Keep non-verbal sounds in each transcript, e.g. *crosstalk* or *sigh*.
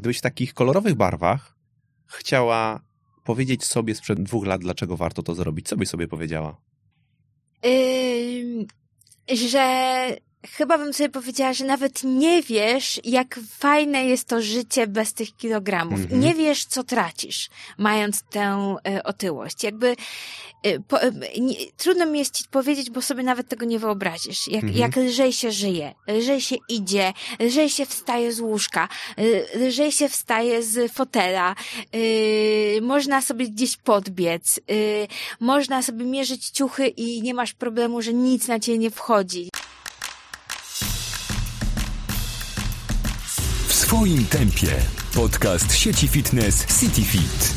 Gdybyś w takich kolorowych barwach chciała powiedzieć sobie sprzed dwóch lat, dlaczego warto to zrobić, co byś sobie powiedziała? Yy, że chyba bym sobie powiedziała, że nawet nie wiesz, jak fajne jest to życie bez tych kilogramów. Mhm. Nie wiesz, co tracisz, mając tę y, otyłość. Jakby y, po, y, nie, trudno mi jest ci powiedzieć, bo sobie nawet tego nie wyobrazisz. Jak, mhm. jak lżej się żyje, lżej się idzie, lżej się wstaje z łóżka, lżej się wstaje z fotela, można sobie gdzieś podbiec, można sobie mierzyć ciuchy i nie masz problemu, że nic na ciebie nie wchodzi. Swoim tempie. Podcast sieci fitness CityFit.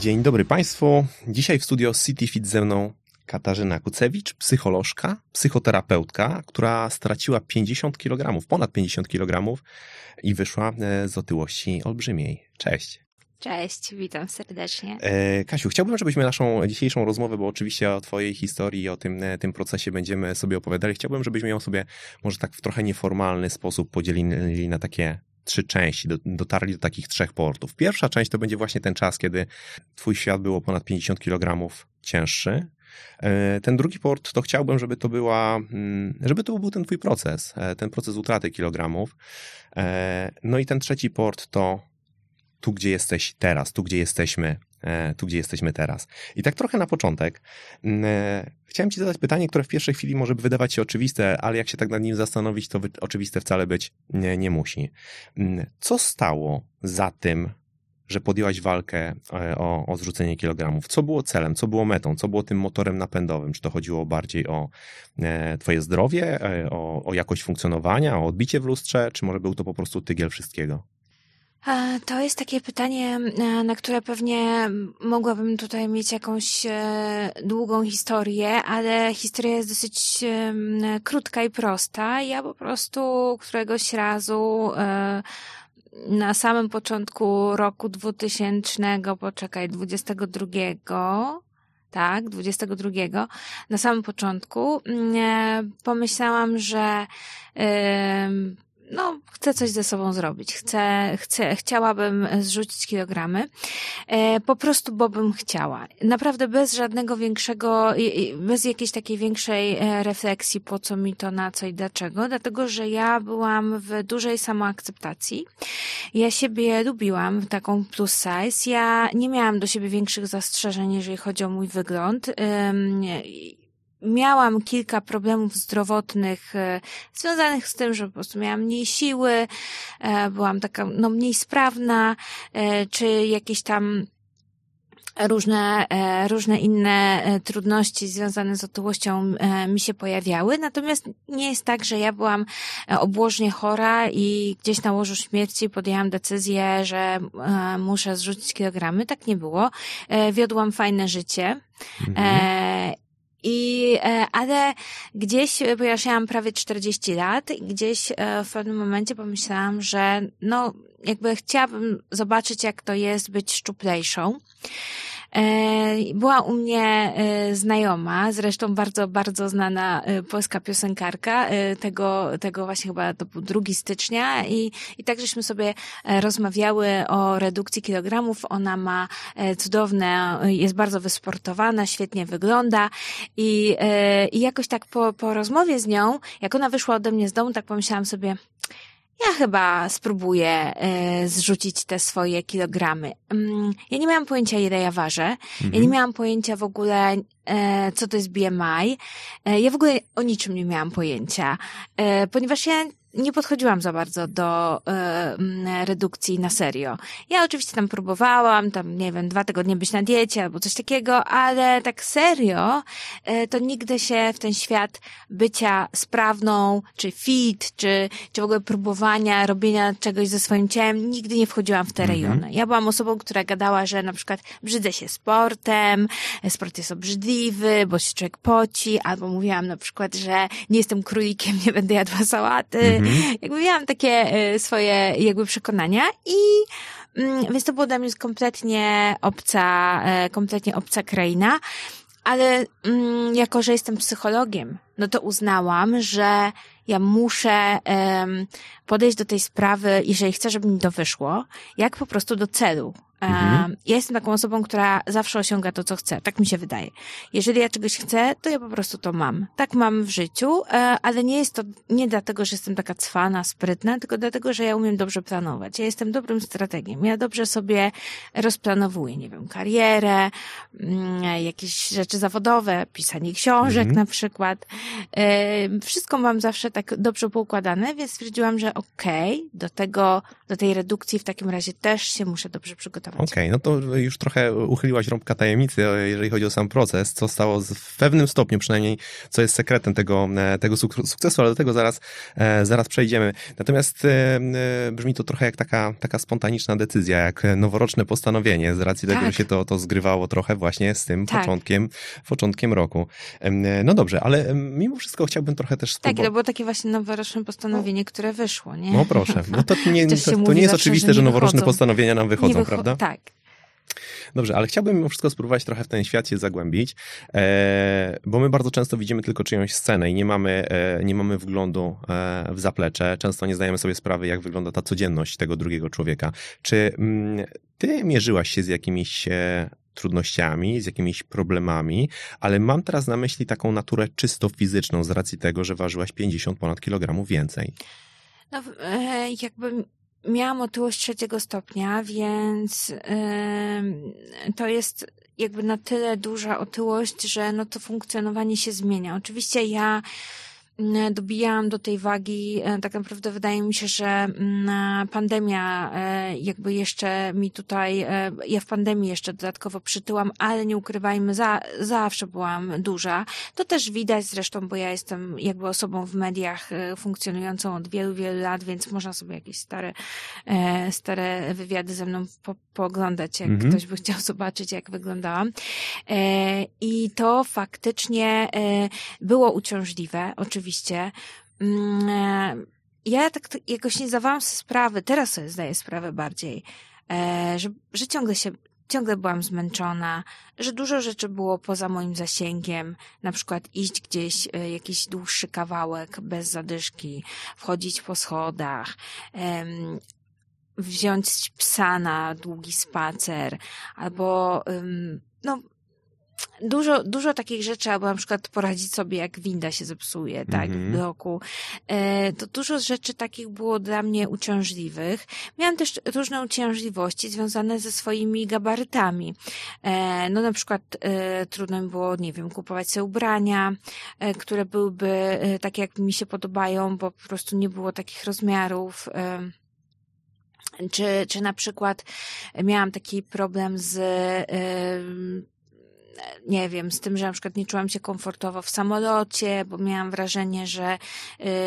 Dzień dobry Państwu. Dzisiaj w studio CityFit ze mną Katarzyna Kucewicz, psycholożka, psychoterapeutka, która straciła 50 kg, ponad 50 kg i wyszła e, z otyłości olbrzymiej. Cześć. Cześć, witam serdecznie. E, Kasiu, chciałbym, żebyśmy naszą dzisiejszą rozmowę, bo oczywiście o Twojej historii i o tym, e, tym procesie będziemy sobie opowiadali, chciałbym, żebyśmy ją sobie może tak w trochę nieformalny sposób podzielili na takie trzy części, dotarli do takich trzech portów. Pierwsza część to będzie właśnie ten czas, kiedy Twój świat był o ponad 50 kg cięższy. E, ten drugi port to chciałbym, żeby to była, mm, żeby to był ten Twój proces, ten proces utraty kilogramów. No i ten trzeci port to tu, gdzie jesteś teraz, tu, gdzie jesteśmy, e, tu, gdzie jesteśmy teraz. I tak trochę na początek mm, e, chciałem ci zadać pytanie, które w pierwszej chwili może wydawać się oczywiste, ale jak się tak nad nim zastanowić, to oczywiste wcale być nie, nie musi. Mm, co stało za tym, że podjęłaś walkę e, o, o zrzucenie kilogramów? Co było celem, co było metą, co było tym motorem napędowym? Czy to chodziło bardziej o twoje zdrowie, o, o jakość funkcjonowania, o odbicie w lustrze, czy może był to po prostu tygiel wszystkiego? To jest takie pytanie, e, na które pewnie mogłabym tutaj mieć jakąś e, długą historię, ale historia jest dosyć krótka i prosta. Ja po prostu któregoś razu e, na samym początku roku 2000, poczekaj, 22, tak, 22, na samym początku, pomyślałam, że no, chcę coś ze sobą zrobić. Chcę, chcę, chciałabym zrzucić kilogramy. E, po prostu, bo bym chciała. Naprawdę bez żadnego większego, bez jakiejś takiej większej e, refleksji, po co mi to, na co i dlaczego. Dlatego, że ja byłam w dużej samoakceptacji. Ja siebie lubiłam, taką plus size. Ja nie miałam do siebie większych zastrzeżeń, jeżeli chodzi o mój wygląd miałam kilka problemów zdrowotnych e, związanych z tym, że po prostu miałam mniej siły, e, byłam taka no, mniej sprawna, e, czy jakieś tam różne, różne inne trudności związane z otyłością mi się pojawiały. Natomiast nie jest tak, że ja byłam obłożnie chora i gdzieś na łożu śmierci podjęłam decyzję, że muszę zrzucić kilogramy. Tak nie było. Wiodłam fajne życie. Mhm. I, e, ale gdzieś, ponieważ ja mam prawie 40 lat, gdzieś e, w pewnym momencie pomyślałam, że no, jakby chciałabym zobaczyć, jak to jest być szczuplejszą. E, była u mnie e, znajoma, zresztą bardzo, bardzo znana e, polska piosenkarka, tego, tego właśnie chyba to był 2 stycznia i, i tak żeśmy sobie rozmawiały o redukcji kilogramów. Ona ma cudowne, jest bardzo wysportowana, świetnie wygląda i, i jakoś tak po, po rozmowie z nią, jak ona wyszła ode mnie z domu, tak pomyślałam sobie, ja chyba spróbuję e, zrzucić te swoje kilogramy. Mm, ja nie miałam pojęcia, ile ja ważę. Mhm. Ja nie miałam pojęcia w ogóle, e, co to jest BMI. E, ja w ogóle o niczym nie miałam pojęcia, ponieważ ja nie podchodziłam za bardzo do y, redukcji na serio. Ja oczywiście tam próbowałam, tam nie wiem, dwa tygodnie być na diecie albo coś takiego, ale tak serio y, to nigdy się w ten świat bycia sprawną, czy fit, czy, czy w ogóle próbowania robienia czegoś ze swoim ciałem, nigdy nie wchodziłam w te mhm. rejony. Ja byłam osobą, która gadała, że na przykład brzydzę się sportem, sport jest obrzydliwy, bo się człowiek poci, albo mówiłam na przykład, że nie jestem królikiem, *laughs* nie będę jadła sałaty, mhm. Mhm. Jakby miałam takie e, swoje jakby przekonania i mm, więc to było dla mnie kompletnie obca, e, kompletnie obca kraina. ale mm, jako, że jestem psychologiem, no to uznałam, że ja muszę podejść do tej sprawy, jeżeli chcę, żeby mi to wyszło, jak po prostu do celu. Mhm. Ja jestem taką osobą, która zawsze osiąga to, co chce. Tak mi się wydaje. Jeżeli ja czegoś chcę, to ja po prostu to mam. Tak mam w życiu, e, ale nie jest to nie dlatego, że jestem taka cwana, sprytna, tylko dlatego, że ja umiem dobrze planować. Ja jestem dobrym strategiem. Ja dobrze sobie rozplanowuję, nie wiem, karierę, mm, jakieś rzeczy zawodowe, pisanie książek mhm. na przykład. E, wszystko mam zawsze tak dobrze poukładane, więc stwierdziłam, że okej, okay, do tego, do tej redukcji w takim razie też się muszę dobrze przygotować Okej, okay, no to już trochę uchyliłaś rąbka tajemnicy, jeżeli chodzi o sam proces, co stało w pewnym stopniu przynajmniej, co jest sekretem tego, e, tego sukcesu, ale do tego zaraz, e, zaraz przejdziemy. Natomiast e, brzmi to trochę jak taka, taka spontaniczna decyzja, jak noworoczne postanowienie, z racji tego, tak. że się to, to zgrywało trochę właśnie z tym tak. początkiem, początkiem roku. No dobrze, ale mimo wszystko chciałbym trochę też spróbować. Tak, to było takie właśnie noworoczne postanowienie, które wyszło, nie? No proszę, no to *laughs* nie, to, to nie jest oczywiste, że, że noworoczne postanowienia nam wychodzą, prawda? Tak. Dobrze, ale chciałbym mimo wszystko spróbować trochę w ten świat się zagłębić, e, bo my bardzo często widzimy tylko czyjąś scenę i nie mamy, e, nie mamy wglądu e, w zaplecze. Często nie zdajemy sobie sprawy, jak wygląda ta codzienność tego drugiego człowieka. Czy mm, ty mierzyłaś się z jakimiś e, trudnościami, z jakimiś problemami, ale mam teraz na myśli taką naturę czysto fizyczną z racji tego, że ważyłaś 50 ponad kilogramów więcej. No, e, jakby miałam otyłość trzeciego stopnia, więc yy, to jest jakby na tyle duża otyłość, że no to funkcjonowanie się zmienia. Oczywiście ja dobijałam do tej wagi. E, tak naprawdę wydaje mi się, że mm, pandemia e, jakby jeszcze mi tutaj, e, ja w pandemii jeszcze dodatkowo przytyłam, ale nie ukrywajmy, za, zawsze byłam duża. To też widać zresztą, bo ja jestem jakby osobą w mediach funkcjonującą od wielu, wielu lat, więc można sobie jakieś stare, stare wywiady ze mną po, pooglądać, jak mhm. ktoś by chciał zobaczyć, jak wyglądałam. I to faktycznie było uciążliwe, oczywiście oczywiście. Mm, e, ja tak jakoś nie zdawałam sobie sprawy, teraz sobie zdaję sprawę bardziej, e, że, że ciągle się ciągle byłam zmęczona, że dużo rzeczy było poza moim zasięgiem, na przykład iść gdzieś e, jakiś dłuższy kawałek bez zadyszki, wchodzić po schodach, wziąć psa na długi spacer, albo no dużo, dużo takich rzeczy, albo na przykład poradzić sobie, jak winda się zepsuje, tak, mm -hmm. w bloku. E, to dużo rzeczy takich było dla mnie uciążliwych. Miałam też różne uciążliwości związane ze swoimi gabarytami. E, no na przykład e, trudno mi było, nie wiem, kupować sobie ubrania, e, które byłyby e, takie, jak mi się podobają, bo po prostu nie było takich rozmiarów. E, czy, czy na przykład miałam taki problem z nie wiem, z tym, że na przykład nie czułam się komfortowo w samolocie, bo miałam wrażenie, że,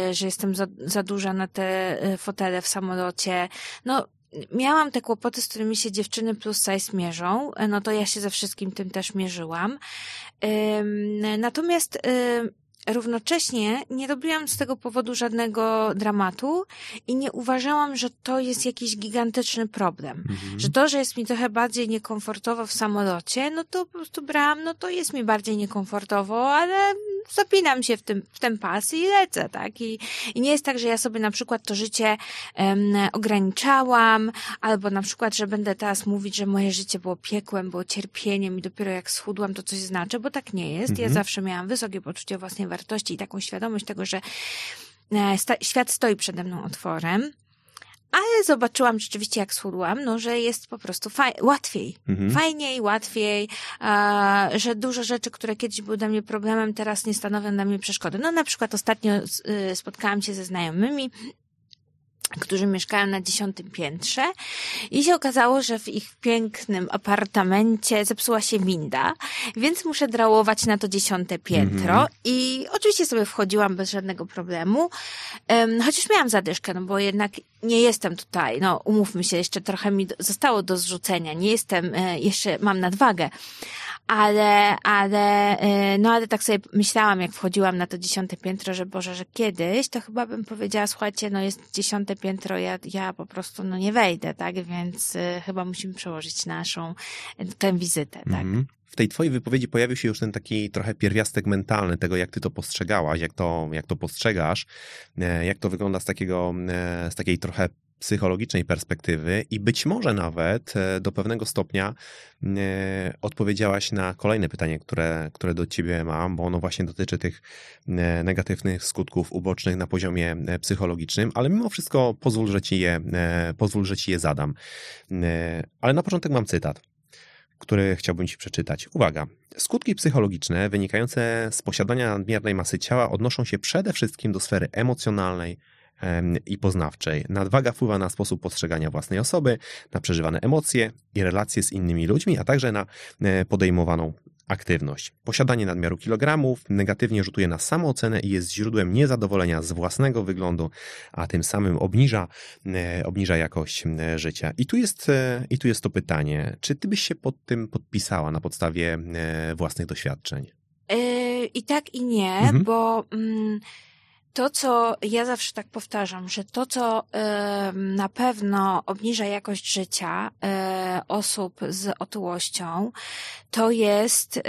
y, że jestem za, za duża na te y, fotele w samolocie. No, miałam te kłopoty, z którymi się dziewczyny plus size mierzą, no to ja się ze wszystkim tym też mierzyłam. Natomiast równocześnie nie robiłam z tego powodu żadnego dramatu i nie uważałam, że to jest jakiś gigantyczny problem. Mhm. Że to, że jest mi trochę bardziej niekomfortowo w samolocie, no to po prostu brałam, no to jest mi bardziej niekomfortowo, ale zapinam się w, tym, w ten pas i lecę, tak? I, I nie jest tak, że ja sobie na przykład to życie um, ograniczałam, albo na przykład, że będę teraz mówić, że moje życie było piekłem, było cierpieniem i dopiero jak schudłam, to coś znaczy, bo tak nie jest. Mhm. Ja zawsze miałam wysokie poczucie własnej wartości i taką świadomość tego, że e, sta, świat stoi przede mną otworem. Ale zobaczyłam rzeczywiście, jak schudłam, no, że jest po prostu faj- łatwiej. Mhm. Fajniej, łatwiej, a, że dużo rzeczy, które kiedyś były dla mnie problemem, teraz nie stanowią dla mnie przeszkody. No na przykład ostatnio y, spotkałam się ze znajomymi, którzy mieszkają na dziesiątym piętrze i się okazało, że w ich pięknym apartamencie zepsuła się winda, więc muszę drałować na to dziesiąte piętro mm -hmm. i oczywiście sobie wchodziłam bez żadnego problemu, um, chociaż miałam zadyszkę, no bo jednak nie jestem tutaj, no umówmy się, jeszcze trochę mi zostało do zrzucenia, nie jestem, e, jeszcze mam nadwagę, ale, ale, y, no ale tak sobie myślałam, jak wchodziłam na to dziesiąte piętro, że Boże, że kiedyś, to chyba bym powiedziała, słuchajcie, no jest dziesiąte piętro, ja, ja po prostu, no nie wejdę, tak, więc y, chyba musimy przełożyć naszą, tę wizytę, tak. Mm -hmm. W tej twojej wypowiedzi pojawił się już ten taki trochę pierwiastek mentalny tego, jak ty to postrzegałaś, jak to, jak to postrzegasz, e, jak to wygląda z takiego, e, z takiej trochę psychologicznej perspektywy. I być może nawet e, do pewnego stopnia odpowiedziałaś na kolejne pytanie, które, które do ciebie mam, bo ono właśnie dotyczy tych negatywnych skutków ubocznych na poziomie psychologicznym, ale mimo wszystko pozwól, że ci je, pozwól, że ci je zadam. Ale na początek mam cytat który chciałbym Ci przeczytać. Uwaga. Skutki psychologiczne wynikające z posiadania nadmiernej masy ciała odnoszą się przede wszystkim do sfery emocjonalnej, i poznawczej. Nadwaga wpływa na sposób postrzegania własnej osoby, na przeżywane emocje i relacje z innymi ludźmi, a także na e, podejmowaną aktywność. Posiadanie nadmiaru kilogramów negatywnie rzutuje na samoocenę i jest źródłem niezadowolenia z własnego wyglądu, a tym samym obniża, e, obniża jakość e, życia. I tu, jest, e, I tu jest to pytanie, czy ty byś się pod tym podpisała na podstawie własnych doświadczeń? I tak i nie, mhm. bo... Mm, to, co ja zawsze tak powtarzam, że to, co na pewno obniża jakość życia y, osób z otyłością, to jest y,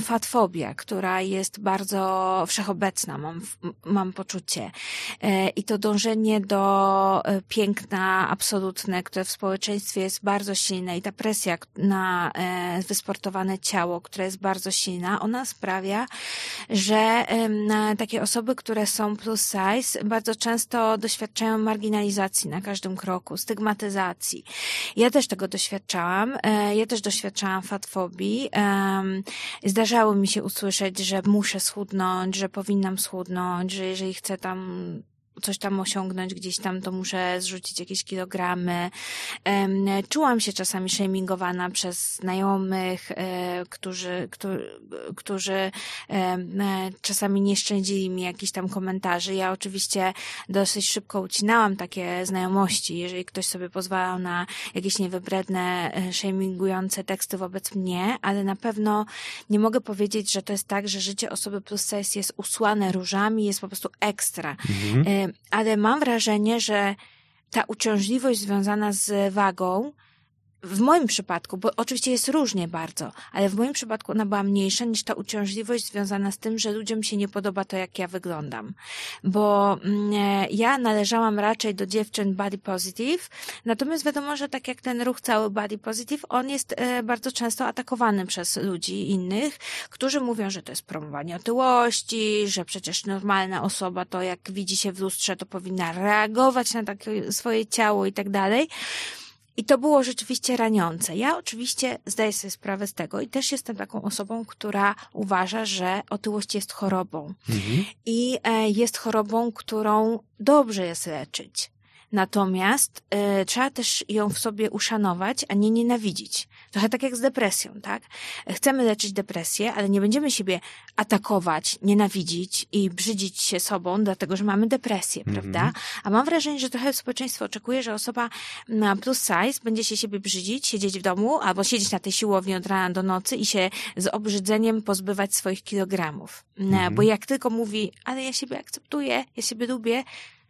fatfobia, która jest bardzo wszechobecna, mam, mam poczucie. I to dążenie do piękna absolutne, które w społeczeństwie jest bardzo silne i ta presja na wysportowane ciało, które jest bardzo silna, ona sprawia, że takie osoby, które są plus size, bardzo często doświadczają marginalizacji na każdym kroku, stygmatyzacji. Ja też tego doświadczałam. E, ja też doświadczałam fatfobii. Zdarzało mi się usłyszeć, że muszę schudnąć, że powinnam schudnąć, że jeżeli chcę tam coś tam osiągnąć gdzieś tam, to muszę zrzucić jakieś kilogramy. Czułam się czasami shamingowana przez znajomych, e, którzy, którzy e, czasami nie szczędzili mi jakichś tam komentarzy. Ja oczywiście dosyć szybko ucinałam takie znajomości, jeżeli ktoś sobie pozwalał na jakieś niewybredne, e, shamingujące teksty wobec mnie, ale na pewno nie mogę powiedzieć, że to jest tak, że życie osoby plus size jest usłane różami, jest po prostu ekstra. Mhm ale mam wrażenie, że ta uciążliwość związana z wagą w moim przypadku, bo oczywiście jest różnie bardzo, ale w moim przypadku ona była mniejsza niż ta uciążliwość związana z tym, że ludziom się nie podoba to, jak ja wyglądam. Bo mm, e, ja należałam raczej do dziewczyn body positive, natomiast wiadomo, że tak jak ten ruch cały body positive, on jest e, bardzo często atakowany przez ludzi innych, którzy mówią, że to jest promowanie otyłości, że przecież normalna osoba to jak widzi się w lustrze, to powinna reagować na takie swoje ciało i tak dalej. I to było rzeczywiście raniące. Ja oczywiście zdaję sobie sprawę z tego i też jestem taką osobą, która uważa, że otyłość jest chorobą. Mhm. I e, jest chorobą, którą dobrze jest leczyć. Natomiast y, trzeba też ją w sobie uszanować, a nie nienawidzić. Trochę tak jak z depresją, tak? Chcemy leczyć depresję, ale nie będziemy siebie atakować, nienawidzić i brzydzić się sobą, dlatego że mamy depresję, mm -hmm. prawda? A mam wrażenie, że trochę społeczeństwo oczekuje, że osoba na plus size będzie się siebie brzydzić, siedzieć w domu albo siedzieć na tej siłowni od rana do nocy i się z obrzydzeniem pozbywać swoich kilogramów. Mm -hmm. Bo jak tylko mówi, ale ja siebie akceptuję, ja siebie lubię,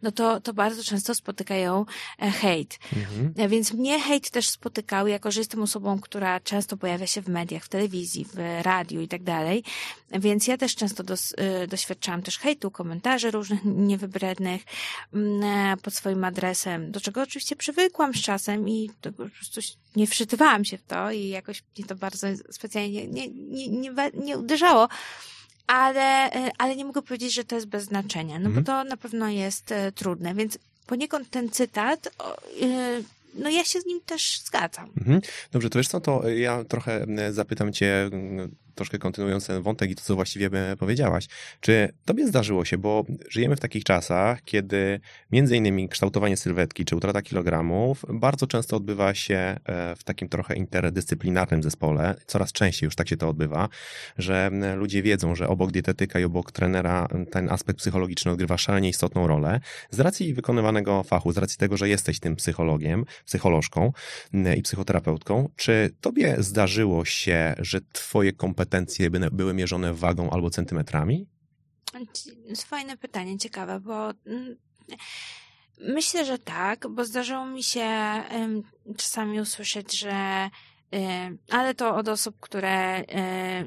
no to, to bardzo często spotykają e, hejt. Mhm. E, więc mnie hejt też spotykał, jako że jestem osobą, która często pojawia się w mediach, w telewizji, w radiu i tak dalej. Więc ja też często dos, e, doświadczałam też hejtu, komentarzy różnych niewybrednych pod swoim adresem, do czego oczywiście przywykłam z czasem i to po prostu nie wszytywałam się w to i jakoś mnie to bardzo specjalnie nie, nie, nie, nie uderzało ale, e, ale nie mogę powiedzieć, że to jest bez znaczenia, no mhm. bo to na pewno jest e, trudne, więc poniekąd ten cytat e, no ja się z nim też zgadzam. Mhm. Dobrze, to wiesz co, to ja trochę zapytam cię troszkę kontynuując ten wątek i to, co właściwie powiedziałaś. Czy tobie zdarzyło się, bo żyjemy w takich czasach, kiedy między innymi kształtowanie sylwetki czy utrata kilogramów bardzo często odbywa się e, w takim trochę interdyscyplinarnym zespole. Coraz częściej już tak się to odbywa, że ludzie wiedzą, że obok dietetyka i obok trenera ten aspekt psychologiczny odgrywa szalenie istotną rolę. Z racji wykonywanego fachu, z racji tego, że jesteś tym psychologiem, psycholożką i psychoterapeutką, czy tobie zdarzyło się, że twoje kompetencje kompetencje były mierzone wagą albo centymetrami? Fajne pytanie, ciekawe, bo mm, myślę, że tak, bo zdarzało mi się czasami usłyszeć, że ale to od osób, które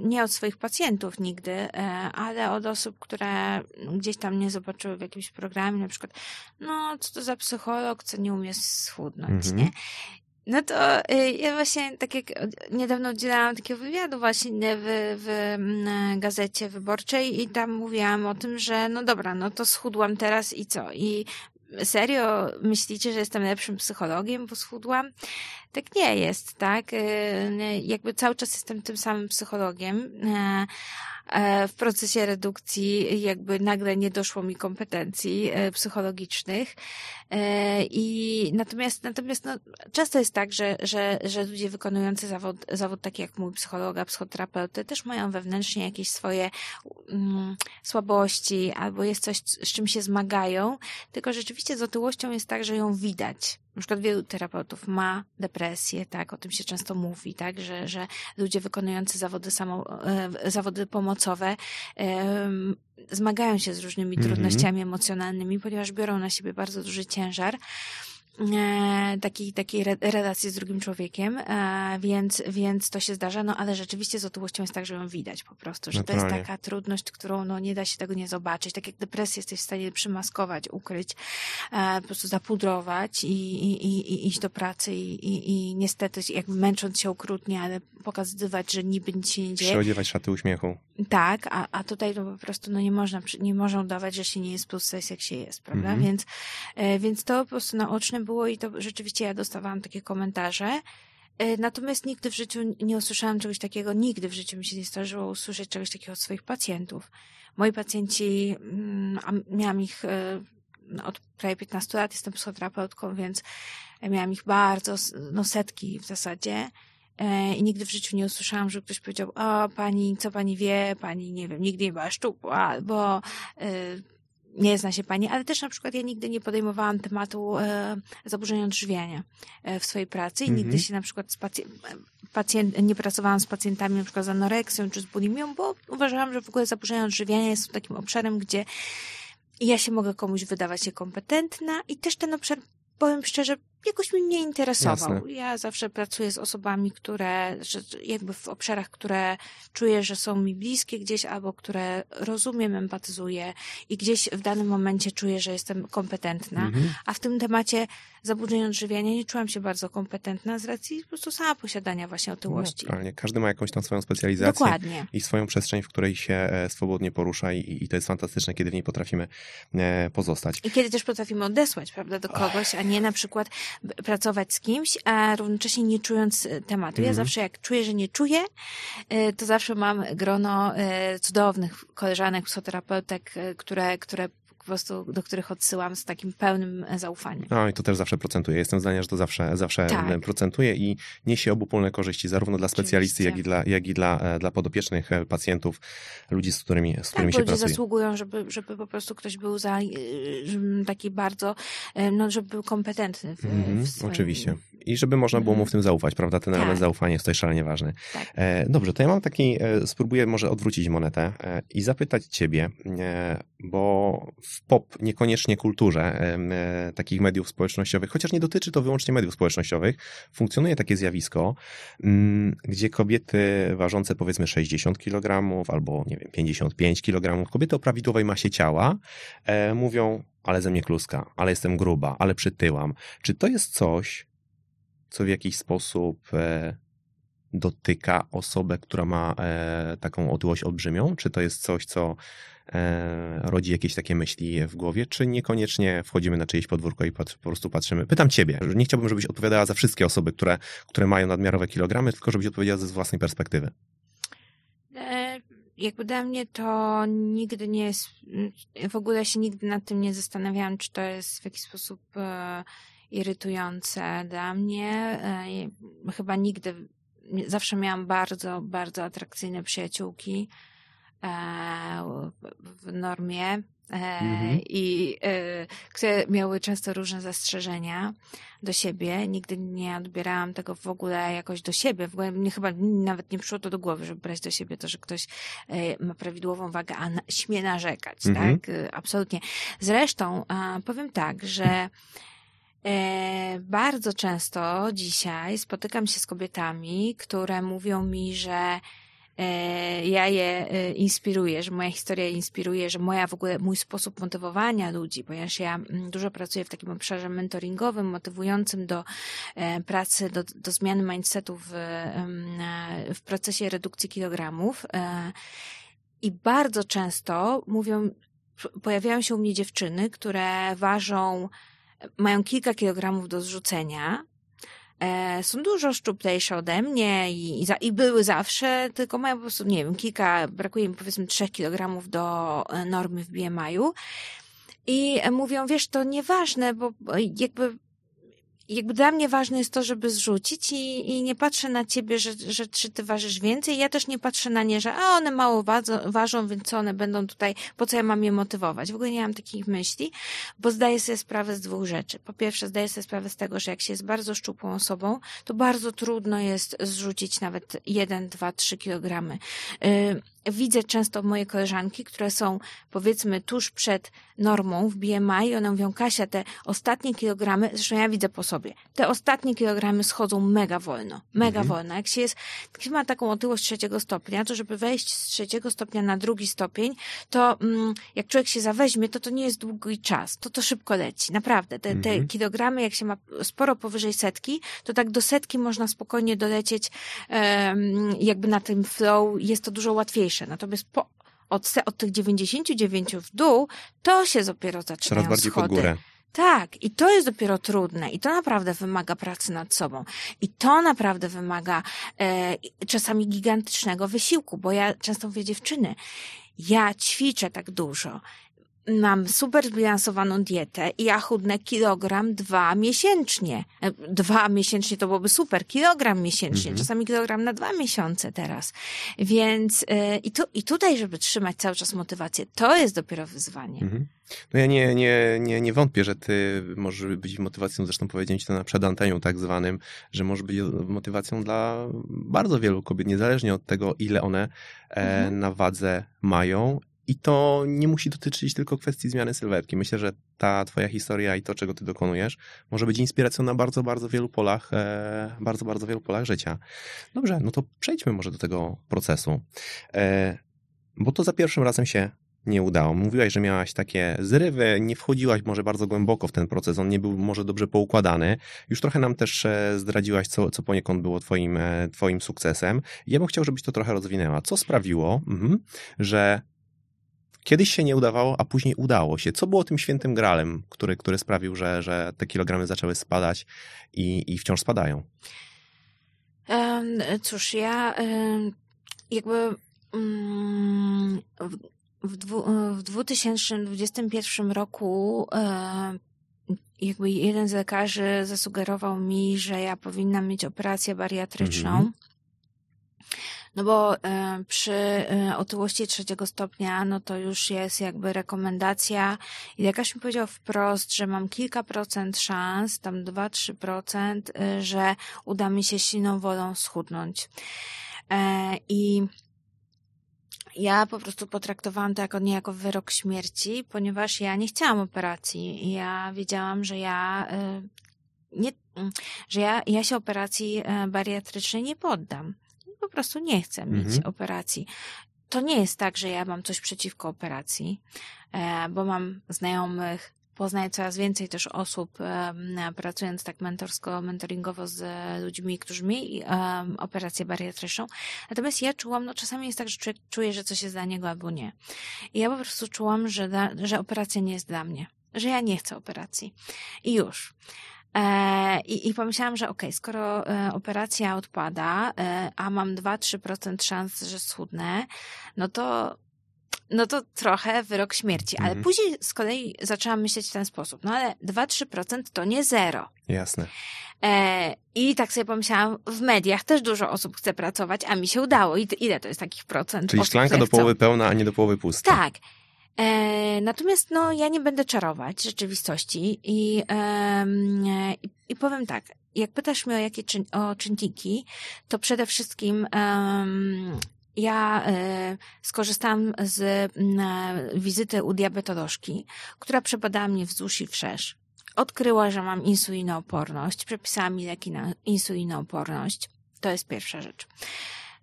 nie od swoich pacjentów nigdy, ale od osób, które gdzieś tam nie zobaczyły w jakimś programie, na przykład, no, co to za psycholog, co nie umie schudnąć, mhm. nie? No to y, ja właśnie, tak jak niedawno udzielałam takiego wywiadu właśnie w, w gazecie wyborczej i tam mówiłam o tym, że no dobra, no to schudłam teraz i co? I serio myślicie, że jestem lepszym psychologiem, bo schudłam? Tak nie jest, tak? Y, jakby cały czas jestem tym samym psychologiem, y, w procesie redukcji jakby nagle nie doszło mi kompetencji psychologicznych. I natomiast, natomiast no, często jest tak, że, że, że ludzie wykonujący zawód, zawód taki jak mój psychologa, psychoterapeuty też mają wewnętrznie jakieś swoje mm, słabości albo jest coś, z czym się zmagają, tylko rzeczywiście z otyłością jest tak, że ją widać na przykład wielu terapeutów ma depresję, tak, o tym się często mówi, tak, że, że ludzie wykonujący zawody samo, e, zawody pomocowe zmagają się z różnymi mm -hmm. trudnościami emocjonalnymi, ponieważ biorą na siebie bardzo duży ciężar e, takiej, takiej relacji z drugim człowiekiem, e, więc, więc to się zdarza, no ale rzeczywiście z otyłością jest tak, że ją widać po prostu, że Naturalnie. to jest taka trudność, którą no nie da się tego nie zobaczyć, tak jak depresję jesteś w stanie przymaskować, ukryć, e, po prostu zapudrować i, i, i, i iść do pracy i, i, i niestety jakby męcząc się okrutnie, ale pokazywać, że niby nic się nie dzieje. Przyodziewać szaty uśmiechu. Tak, a, a tutaj to po prostu no nie można, nie można udawać, że się nie jest plus jak się jest, prawda? Mhm. Więc, e, więc to po prostu naoczne było i to rzeczywiście ja dostawałam takie komentarze. E, natomiast nigdy w życiu nie usłyszałam czegoś takiego, nigdy w życiu mi się nie zdarzyło usłyszeć czegoś takiego od swoich pacjentów. Moi pacjenci, mm, miałam ich e, no, od prawie 15 lat, jestem psychoterapeutką, więc miałam ich bardzo, no setki w zasadzie. E, I nigdy w życiu nie usłyszałam, że ktoś powiedział, o pani, co pani wie, pani, nie wiem, nigdy nie była szczupła, albo nie zna się pani, ale też na przykład ja nigdy nie podejmowałam tematu e, zaburzeń odżywiania e, w swojej pracy i nigdy mhm. się na przykład z pacjent, pacjent, nie pracowałam z pacjentami na przykład z anoreksją czy z bulimią, bo uważałam, że w ogóle zaburzenia odżywiania jest takim obszarem, gdzie ja się mogę komuś wydawać niekompetentna i też ten obszar powiem szczerze, jakoś mnie nie interesował. Jasne. Ja zawsze pracuję z osobami, które, jakby w obszarach, które czuję, że są mi bliskie gdzieś, albo które rozumiem, empatyzuję i gdzieś w danym momencie czuję, że jestem kompetentna. Mhm. A w tym temacie zaburzeń odżywiania nie czułam się bardzo kompetentna z racji po prostu sama posiadania właśnie otyłości. No, Każdy ma jakąś tam swoją specjalizację Dokładnie. i swoją przestrzeń, w której się e, swobodnie porusza i, i to jest fantastyczne, kiedy w niej potrafimy e, pozostać. I kiedy też potrafimy odesłać, prawda, do kogoś, a nie na przykład pracować z kimś, a równocześnie nie czując e, tematu. Ja mhm. zawsze jak czuję, że nie czuję, to zawsze mam grono cudownych koleżanek, psychoterapeutek, które, które prostu, do których odsyłam z takim pełnym zaufaniem. No i to też zawsze procentuje. Jestem zdania, że to zawsze, zawsze tak. procentuje i niesie obopólne korzyści zarówno dla specjalisty, jak i dla, jak i dla, e, dla podopiecznych e, pacjentów, ludzi, z którymi, z którymi tak, się pracuje. zasługują, żeby, żeby po prostu ktoś był za, e, taki bardzo, no, żeby był kompetentny w, mm w swoim... Oczywiście i żeby można było mu w tym zaufać, prawda? Ten tak. element zaufania jest tutaj szalenie ważny. Tak. E, dobrze, to ja mam taki, e, spróbuję może odwrócić monetę e, i zapytać ciebie, bo pop, niekoniecznie kulturze takich mediów społecznościowych, chociaż nie dotyczy to wyłącznie mediów społecznościowych, funkcjonuje takie zjawisko, mm, gdzie kobiety ważące powiedzmy 60 kg albo nie wiem, 55 kg, kobiety o prawidłowej masie ciała mówią, ale ze mnie kluska, ale jestem gruba, ale przytyłam. Czy to jest coś, co w jakiś sposób e, dotyka osobę, która ma e, taką otyłość olbrzymią? Czy to jest coś, co e, rodzi jakieś takie myśli w głowie, czy niekoniecznie wchodzimy na czyjeś podwórko i po prostu patrzymy? Pytam ciebie. Nie chciałbym, żebyś odpowiadała za wszystkie osoby, które, które mają nadmiarowe kilogramy, tylko żebyś odpowiedziała ze własnej perspektywy. Jakby dla mnie to nigdy nie jest, w ogóle się nigdy nad tym nie zastanawiałam, czy to jest w jakiś sposób irytujące dla mnie. E, chyba nigdy, zawsze miałam bardzo, bardzo atrakcyjne przyjaciółki e, w normie e, mhm. i które miały często różne zastrzeżenia do siebie. Nigdy nie odbierałam tego w ogóle jakoś do siebie. W ogóle mnie chyba nawet nie przyszło to do głowy, żeby brać do siebie to, że ktoś ma prawidłową wagę, a śmie narzekać, mhm. tak? Absolutnie. Zresztą powiem tak, że E, bardzo często dzisiaj spotykam się z kobietami, które mówią mi, że e, ja je e, inspiruję, że moja historia je inspiruje, że moja w ogóle mój sposób motywowania ludzi, ponieważ ja mm, dużo pracuję w takim obszarze mentoringowym, motywującym do e, pracy, do, do zmiany mindsetu w, e, w procesie redukcji kilogramów. E, I bardzo często mówią, pojawiają się u mnie dziewczyny, które ważą, mają kilka kilogramów do zrzucenia, e, są dużo szczuplejsze ode mnie i, i, za, i były zawsze, tylko mają po prostu, nie wiem, kilka, brakuje im powiedzmy 3 kilogramów do e, normy w BMI-u. I mówią, wiesz, to nieważne, bo jakby jakby dla mnie ważne jest to, żeby zrzucić i, i nie patrzę na ciebie, że, że czy ty ważysz więcej. Ja też nie patrzę na nie, że a one mało ważą, ważą, więc co one będą tutaj, po co ja mam je motywować? W ogóle nie mam takich myśli, bo zdaję sobie sprawę z dwóch rzeczy. Po pierwsze, zdaję sobie sprawę z tego, że jak się jest bardzo szczupłą osobą, to bardzo trudno jest zrzucić nawet 1, 2, 3 kilogramy. Widzę często moje koleżanki, które są powiedzmy tuż przed normą w BMI i one mówią, Kasia, te ostatnie kilogramy, zresztą ja widzę po sobie, te ostatnie kilogramy schodzą mega wolno, mega Mhm. wolno. Jak się jest, ma taką otyłość trzeciego stopnia, to żeby wejść z trzeciego stopnia na drugi stopień, to mm, jak człowiek się zaweźmie, to to nie jest długi czas, to to szybko leci, naprawdę. Te, te Mhm. kilogramy, jak się ma sporo powyżej setki, to tak do setki można spokojnie dolecieć em, jakby na tym flow jest to dużo łatwiejsze. Natomiast po, od, od tych 99 w dół, to się dopiero zaczynają Coraz bardziej schody. pod górę. Tak, i to jest dopiero trudne, i to naprawdę wymaga pracy nad sobą, i to naprawdę wymaga e, czasami gigantycznego wysiłku, bo ja często mówię dziewczyny, ja ćwiczę tak dużo, mam super zbilansowaną dietę i ja chudnę kilogram dwa miesięcznie. E, Dwa miesięcznie to byłoby super, kilogram miesięcznie, Mhm. czasami kilogram na dwa miesiące teraz. Więc e, i, tu, i tutaj, żeby trzymać cały czas motywację, to jest dopiero wyzwanie. Mhm. No ja nie, nie, nie, nie wątpię, że ty możesz być motywacją, zresztą powiedziałem ci to na przedanteniu tak zwanym, że może być motywacją dla bardzo wielu kobiet, niezależnie od tego, ile one e, Mhm. na wadze mają. I to nie musi dotyczyć tylko kwestii zmiany sylwetki. Myślę, że ta twoja historia i to, czego ty dokonujesz, może być inspiracją na bardzo, bardzo wielu polach, e, bardzo, bardzo wielu polach życia. Dobrze, no to przejdźmy może do tego procesu. E, bo to za pierwszym razem się nie udało. Mówiłaś, że miałaś takie zrywy, nie wchodziłaś może bardzo głęboko w ten proces, on nie był może dobrze poukładany. Już trochę nam też e, zdradziłaś, co, co poniekąd było twoim, e, twoim sukcesem. Ja bym chciał, żebyś to trochę rozwinęła. Co sprawiło, mhm, że kiedyś się nie udawało, a później udało się? Co było tym świętym gralem, który, który sprawił, że, że te kilogramy zaczęły spadać i, i wciąż spadają? Cóż, ja jakby mm, w, dwu, w 2021 roku jakby jeden z lekarzy zasugerował mi, że ja powinnam mieć operację bariatryczną. Mhm. No bo e, przy e, otyłości trzeciego stopnia, no to już jest jakby rekomendacja i lekarz mi powiedział wprost, że mam kilka procent szans, tam 2-3%, e, że uda mi się silną wolą schudnąć. I ja po prostu potraktowałam to jako niejako wyrok śmierci, ponieważ ja nie chciałam operacji. Ja wiedziałam, że ja nie, że ja, ja się operacji bariatrycznej nie poddam. Po prostu nie chcę mieć Mhm. operacji. To nie jest tak, że ja mam coś przeciwko operacji, e, bo mam znajomych, poznaję coraz więcej też osób, pracując tak mentorsko, mentoringowo z ludźmi, którzy mieli operację bariatryczną. Natomiast ja czułam, no czasami jest tak, że człowiek czuje, że coś jest dla niego albo nie. I ja po prostu czułam, że, da, że operacja nie jest dla mnie. Że ja nie chcę operacji. I już. E, i, I pomyślałam, że okej, skoro e, operacja odpada, e, a mam 2-3% szans, że schudnę, no to no to trochę wyrok śmierci. Ale Mhm. później z kolei zaczęłam myśleć w ten sposób. No ale 2-3% to nie zero. Jasne. E, I tak sobie pomyślałam, w mediach też dużo osób chce pracować, a mi się udało. I ile to jest takich procent? Czyli osób, szklanka do połowy pełna, a nie do połowy pusta. Tak. E, natomiast no, ja nie będę czarować rzeczywistości i, i, powiem tak, jak pytasz mnie o jakie czyn, o czynniki, to przede wszystkim em, ja skorzystałam z m, wizyty u diabetolożki, która przebadała mnie wzdłuż i wszerz. odkryła, że mam insulinooporność, przepisała mi leki na insulinooporność. To jest pierwsza rzecz.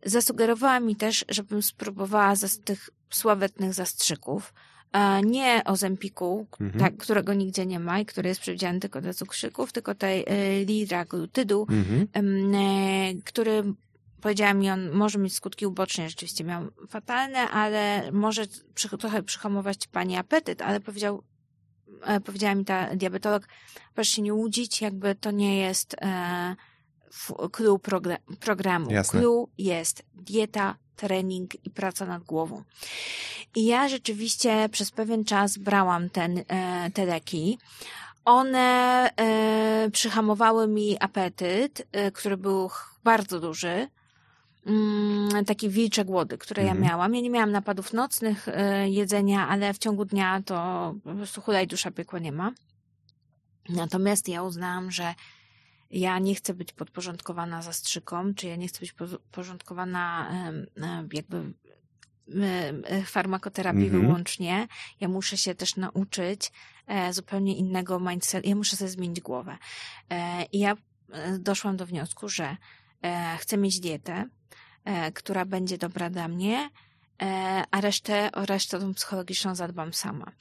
Zasugerowała mi też, żebym spróbowała z tych sławetnych zastrzyków, nie o Zempiku, mhm. tak, którego nigdzie nie ma i który jest przewidziany tylko do cukrzyków, tylko tej y, liraglutydu, mhm. y, który powiedziała mi, on może mieć skutki uboczne, rzeczywiście miał fatalne, ale może przy, trochę przyhamować pani apetyt, ale powiedział, e, powiedziała mi ta diabetolog, proszę się nie łudzić, jakby to nie jest e, clue programu. Jasne. Clue jest dieta, trening i praca nad głową. I ja rzeczywiście przez pewien czas brałam ten, e, te leki. One e, przyhamowały mi apetyt, e, który był bardzo duży. Mm, takie wilcze głody, które mhm. ja miałam. Ja nie miałam napadów nocnych e, jedzenia, ale w ciągu dnia to po prostu hulaj dusza piekła nie ma. Natomiast ja uznałam, że ja nie chcę być podporządkowana zastrzykom, czy ja nie chcę być podporządkowana jakby farmakoterapii mm -hmm. wyłącznie. Ja muszę się też nauczyć e, zupełnie innego mindset. Ja muszę sobie zmienić głowę. E, I ja e, doszłam do wniosku, że chcę mieć dietę, która będzie dobra dla mnie, E, a resztę, o resztę tą psychologiczną zadbam sama.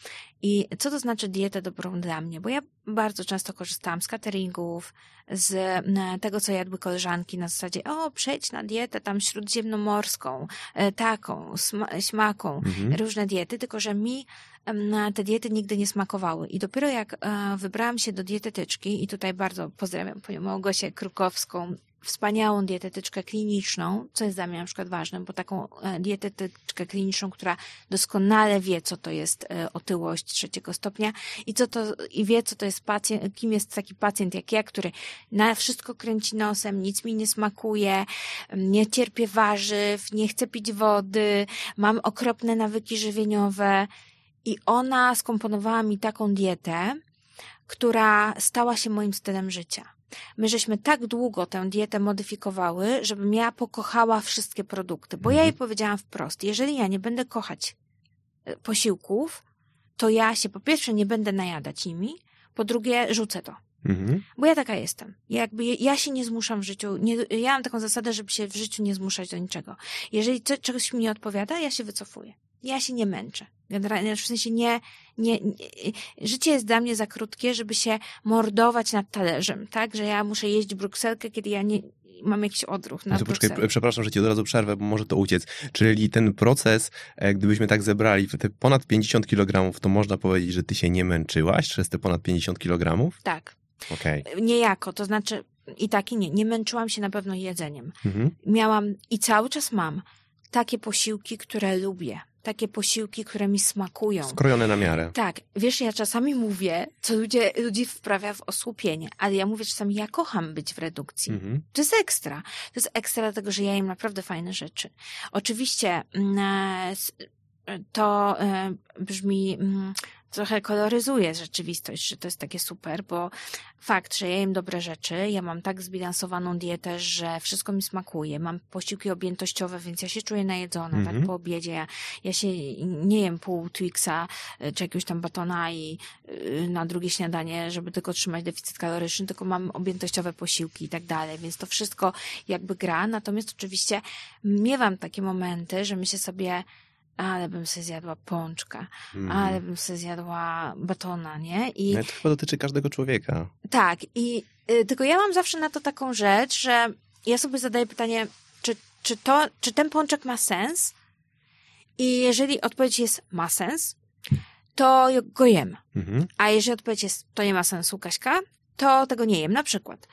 I co to znaczy dietę dobrą dla mnie? Bo ja bardzo często korzystałam z cateringów, z tego, co jadły koleżanki na zasadzie, o, przejdź na dietę tam śródziemnomorską, e, taką, smaką, mhm. różne diety, tylko że mi te diety nigdy nie smakowały. I dopiero jak e, wybrałam się do dietetyczki, i tutaj bardzo pozdrawiam panią Małgosię Krukowską, wspaniałą dietetyczkę kliniczną, co jest dla mnie na przykład ważne, bo taką e, dietetyczkę kliniczną, która doskonale wie, co to jest e, otyłość trzeciego stopnia i co to, i wie, co to jest pacjent, kim jest taki pacjent jak ja, który na wszystko kręci nosem, nic mi nie smakuje, nie cierpię warzyw, nie chcę pić wody, mam okropne nawyki żywieniowe i ona skomponowała mi taką dietę, która stała się moim stylem życia. My żeśmy tak długo tę dietę modyfikowały, żebym ja pokochała wszystkie produkty, bo ja jej mhm. powiedziałam wprost, jeżeli ja nie będę kochać e, posiłków, to ja się po pierwsze nie będę najadać nimi, po drugie rzucę to. Mhm. Bo ja taka jestem. Ja jakby, ja się nie zmuszam w życiu, nie, ja mam taką zasadę, żeby się w życiu nie zmuszać do niczego. Jeżeli co, czegoś mi nie odpowiada, ja się wycofuję. Ja się nie męczę. Generalnie, w sensie nie, nie, nie, życie jest dla mnie za krótkie, żeby się mordować nad talerzem, tak? Że ja muszę jeść brukselkę, kiedy ja nie, mam jakiś odruch na no poczekaj, Przepraszam, że ci od razu przerwę, bo może to uciec. Czyli ten proces, e, gdybyśmy tak zebrali te ponad 50 kg, to można powiedzieć, że ty się nie męczyłaś przez te ponad 50 kg? Tak. Okay. Niejako, to znaczy i tak i nie. Nie męczyłam się na pewno jedzeniem. Mhm. Miałam i cały czas mam takie posiłki, które lubię takie posiłki, które mi smakują. Skrojone na miarę. Tak. Wiesz, ja czasami mówię, co ludzie, ludzi wprawia w osłupienie, ale ja mówię czasami, ja kocham być w redukcji. Mhm. To jest ekstra. To jest ekstra dlatego, że ja jem naprawdę fajne rzeczy. Oczywiście mm, e, to e, brzmi mm, trochę koloryzuje rzeczywistość, że to jest takie super, bo fakt, że ja jem dobre rzeczy, ja mam tak zbilansowaną dietę, że wszystko mi smakuje, mam posiłki objętościowe, więc ja się czuję najedzona, mm -hmm. tak, mhm. po obiedzie ja, ja się nie jem pół Twixa y, czy jakiegoś tam batona i y, na drugie śniadanie, żeby tylko trzymać deficyt kaloryczny, tylko mam objętościowe posiłki i tak dalej, więc to wszystko jakby gra, natomiast oczywiście miewam takie momenty, że myślę sobie, ale bym sobie zjadła pączka, mm. ale bym sobie zjadła batona, nie? I no, to chyba dotyczy każdego człowieka. Tak, i y, tylko ja mam zawsze na to taką rzecz, że ja sobie zadaję pytanie, czy, czy, to, czy ten pączek ma sens? I jeżeli odpowiedź jest ma sens, to go jem. Mhm. A jeżeli odpowiedź jest to nie ma sensu, Kaśka, to tego nie jem. Na przykład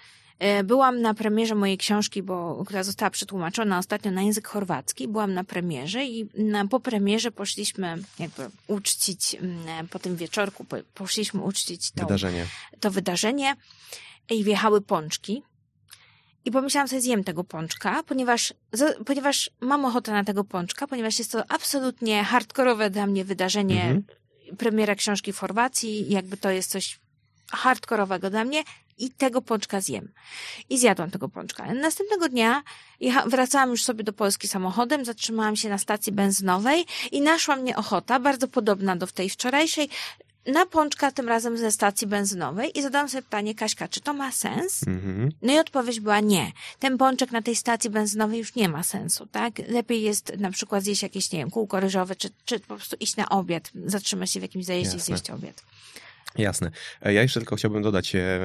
byłam na premierze mojej książki, bo, która została przetłumaczona ostatnio na język chorwacki. Byłam na premierze i na, po premierze poszliśmy jakby uczcić, mm, po tym wieczorku poszliśmy uczcić to wydarzenie. to wydarzenie i wjechały pączki. I pomyślałam sobie, zjem tego pączka, ponieważ, ponieważ mam ochotę na tego pączka, ponieważ jest to absolutnie hardkorowe dla mnie wydarzenie, mhm. premiera książki w Chorwacji, jakby to jest coś hardkorowego dla mnie i tego pączka zjem. I zjadłam tego pączka. Następnego dnia wracałam już sobie do Polski samochodem, zatrzymałam się na stacji benzynowej i naszła mnie ochota, bardzo podobna do tej wczorajszej, na pączka, tym razem ze stacji benzynowej i zadałam sobie pytanie, Kaśka, czy to ma sens? Mhm. No i odpowiedź była nie. Ten pączek na tej stacji benzynowej już nie ma sensu, tak? Lepiej jest na przykład zjeść jakieś, nie wiem, kółko ryżowe, czy, czy po prostu iść na obiad, zatrzymać się w jakimś zajeździe i zjeść obiad. Jasne. E, Ja jeszcze tylko chciałbym dodać, e,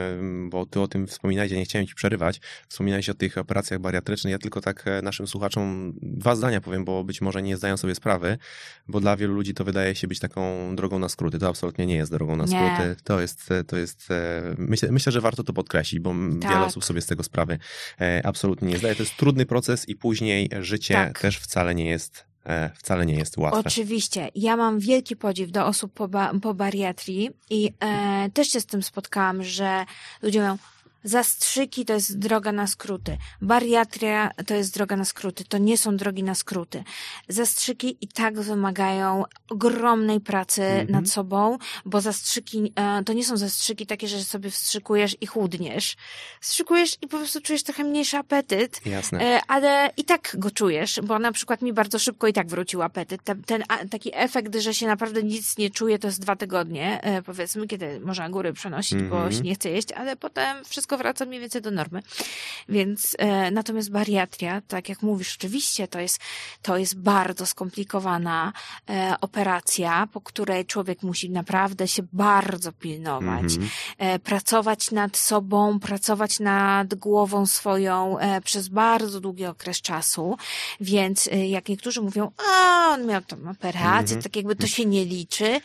bo ty o tym wspominałeś, ja nie chciałem ci przerywać. Wspominałeś o tych operacjach bariatrycznych. Ja tylko tak e, naszym słuchaczom dwa zdania powiem, bo być może nie zdają sobie sprawy, bo dla wielu ludzi to wydaje się być taką drogą na skróty. To absolutnie nie jest drogą na Nie. skróty. To jest, to jest, myślę, myślę, że warto to podkreślić, bo Tak. wiele osób sobie z tego sprawy absolutnie nie zdaje. To jest trudny proces i później życie Tak. też wcale nie jest, wcale nie jest łatwe. Oczywiście. Ja mam wielki podziw do osób po, ba- po bariatrii i e, też się z tym spotkałam, że ludzie mówią, zastrzyki to jest droga na skróty, bariatria to jest droga na skróty, to nie są drogi na skróty. Zastrzyki i tak wymagają ogromnej pracy Mhm. nad sobą, bo zastrzyki e, to nie są zastrzyki takie, że sobie wstrzykujesz i chudniesz. Wstrzykujesz i po prostu czujesz trochę mniejszy apetyt, Jasne. E, ale i tak go czujesz, bo na przykład mi bardzo szybko i tak wrócił apetyt. Ten, ten taki efekt, że się naprawdę nic nie czuje, to jest dwa tygodnie, e, powiedzmy, kiedy można góry przenosić, bo Mhm. się nie chce jeść, ale potem wszystko wraca mniej więcej do normy. Więc e, natomiast bariatria, tak jak mówisz, rzeczywiście to jest, to jest bardzo skomplikowana e, operacja, po której człowiek musi naprawdę się bardzo pilnować Mhm. e, pracować nad sobą, pracować nad głową swoją e, przez bardzo długi okres czasu. Więc e, jak niektórzy mówią, a on miał tą operację, Mhm. tak jakby to się nie liczy.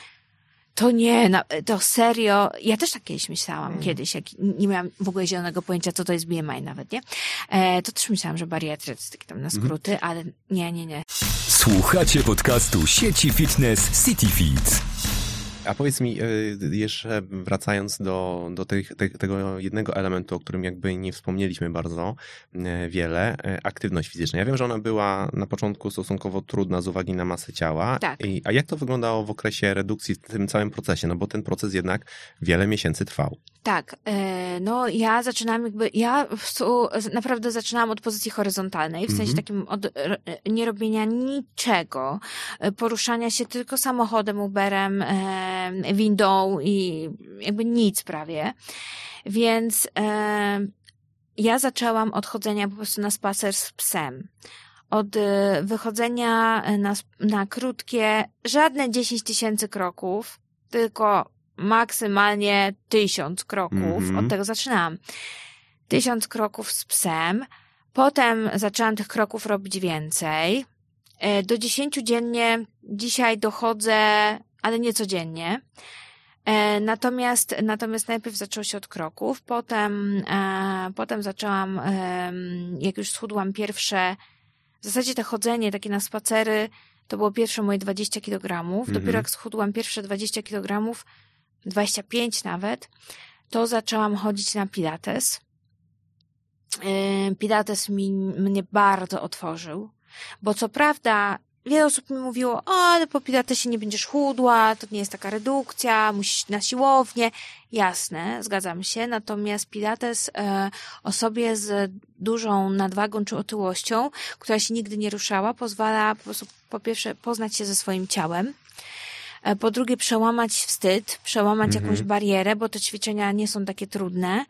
To nie, na, to serio. Ja też tak kiedyś myślałam, Mhm. kiedyś, jak nie miałam w ogóle zielonego pojęcia, co to jest BMI nawet, nie? E, to też myślałam, że bariatria to jest takie tam na Mhm. skróty, ale nie, nie, nie. Słuchacie podcastu sieci fitness CityFit. A powiedz mi, y, jeszcze wracając do, do tych, te, tego jednego elementu, o którym jakby nie wspomnieliśmy bardzo e, wiele, e, aktywność fizyczna. Ja wiem, że ona była na początku stosunkowo trudna z uwagi na masę ciała. Tak. I, a jak to wyglądało w okresie redukcji, w tym całym procesie? No bo ten proces jednak wiele miesięcy trwał. Tak, e, no ja zaczynam jakby, ja naprawdę zaczynałam od pozycji horyzontalnej, w sensie Mhm. takim od r- nie robienia niczego, e, poruszania się tylko samochodem, Uberem, e, windą i jakby nic prawie. Więc e, ja zaczęłam od chodzenia po prostu na spacer z psem. Od e, wychodzenia na, na krótkie, żadne 10 tysięcy kroków, tylko maksymalnie tysiąc kroków. Mhm. Od tego zaczynałam. Tysiąc kroków z psem. Potem zaczęłam tych kroków robić więcej. E, Do dziesięciu dziennie dzisiaj dochodzę, ale nie codziennie. E, Natomiast, natomiast najpierw zaczęło się od kroków, potem, e, potem zaczęłam, jak już schudłam pierwsze, w zasadzie to chodzenie takie na spacery, to było pierwsze moje 20 kilogramów. Mhm. Dopiero jak schudłam pierwsze 20 kilogramów, 25 nawet, to zaczęłam chodzić na pilates. Yy, Pilates mi, mnie bardzo otworzył, bo co prawda wiele osób mi mówiło, o, ale po pilatesie nie będziesz chudła, to nie jest taka redukcja, musisz na siłownię. Jasne, zgadzam się, natomiast pilates e, osobie z dużą nadwagą czy otyłością, która się nigdy nie ruszała, pozwala po prostu po pierwsze poznać się ze swoim ciałem, Po drugie, przełamać wstyd, przełamać Mhm. jakąś barierę, bo te ćwiczenia nie są takie trudne,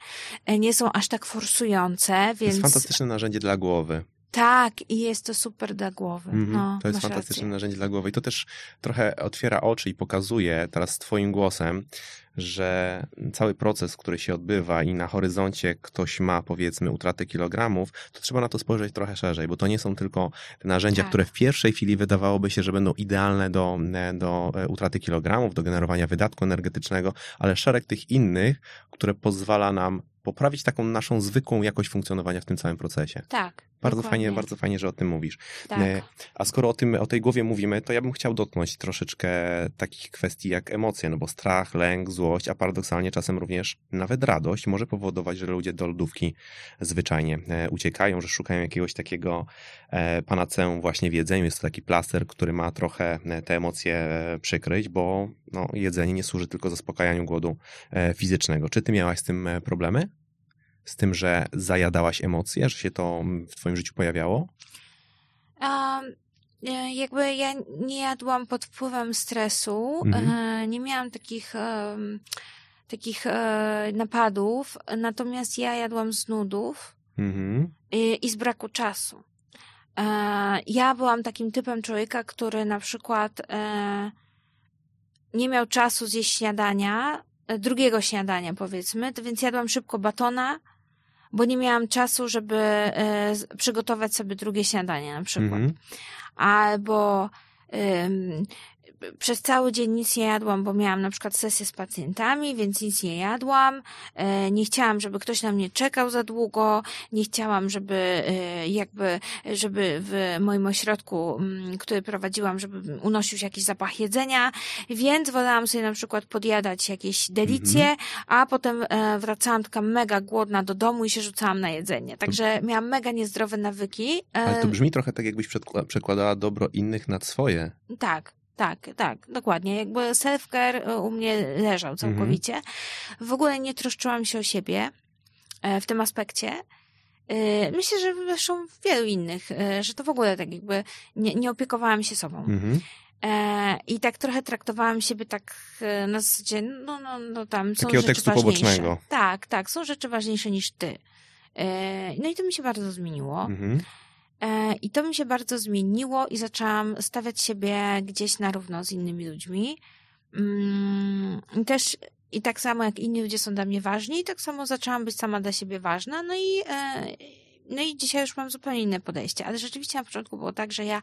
e, nie są aż tak forsujące, To jest więc fantastyczne narzędzie dla głowy. Tak, i jest to super dla głowy. Mhm. No, to jest fantastyczne rację. narzędzie dla głowy. I to też trochę otwiera oczy i pokazuje teraz Twoim głosem, że cały proces, który się odbywa i na horyzoncie ktoś ma, powiedzmy, utratę kilogramów, to trzeba na to spojrzeć trochę szerzej, bo to nie są tylko te narzędzia, Tak. które w pierwszej chwili wydawałoby się, że będą idealne do, do e, utraty kilogramów, do generowania wydatku energetycznego, ale szereg tych innych, które pozwala nam poprawić taką naszą zwykłą jakość funkcjonowania w tym całym procesie. Tak. Bardzo dokładnie. fajnie, bardzo fajnie, że o tym mówisz. Tak. E, A skoro o tym, o tej głowie mówimy, to ja bym chciał dotknąć troszeczkę takich kwestii jak emocje, no bo strach, lęk, złość, a paradoksalnie czasem również nawet radość może powodować, że ludzie do lodówki zwyczajnie e, uciekają, że szukają jakiegoś takiego e, panaceum właśnie w jedzeniu. Jest to taki plaster, który ma trochę te emocje przykryć, bo no, jedzenie nie służy tylko zaspokajaniu głodu fizycznego. Czy ty miałaś z tym problemy? Z tym, że zajadałaś emocje, że się to mm, w twoim życiu pojawiało? Um, jakby ja nie jadłam pod wpływem stresu, Mhm. e, nie miałam takich, em, takich e, napadów, natomiast ja jadłam z nudów Mhm. i, i z braku czasu. Ja byłam takim typem człowieka, który na przykład nie miał czasu zjeść śniadania, drugiego śniadania powiedzmy, więc jadłam szybko batona, bo nie miałam czasu, żeby z- przygotować sobie drugie śniadanie na przykład Mhm. albo ym, przez cały dzień nic nie jadłam, bo miałam na przykład sesję z pacjentami, więc nic nie jadłam. E, Nie chciałam, żeby ktoś na mnie czekał za długo. Nie chciałam, żeby e, jakby, żeby w moim ośrodku, mm, który prowadziłam, żeby unosił się jakiś zapach jedzenia, więc wolałam sobie na przykład podjadać jakieś delicje, a potem e, wracałam taka mega głodna do domu i się rzucałam na jedzenie. Także miałam mega niezdrowe nawyki. Ale to brzmi trochę tak, jakbyś przekładała dobro innych nad swoje. Tak, tak, tak, dokładnie. Jakby self-care y, u mnie leżał całkowicie. W ogóle nie troszczyłam się o siebie e, w tym aspekcie. Y, Myślę, że zresztą wielu innych, że to w ogóle tak jakby nie, nie opiekowałam się sobą. Mhm. E, I tak trochę traktowałam siebie tak e, na zasadzie, no, no, no tam są Takiego rzeczy tekstu ważniejsze. pobocznego. Tak, tak, są rzeczy ważniejsze niż ty. E, No i to mi się bardzo zmieniło. Mhm. E, I to mi się bardzo zmieniło i zaczęłam stawiać siebie gdzieś na równo z innymi ludźmi. Mm, I też, i tak samo jak inni ludzie są dla mnie ważni, tak samo zaczęłam być sama dla siebie ważna. No i, e, no i dzisiaj już mam zupełnie inne podejście. Ale rzeczywiście na początku było tak, że ja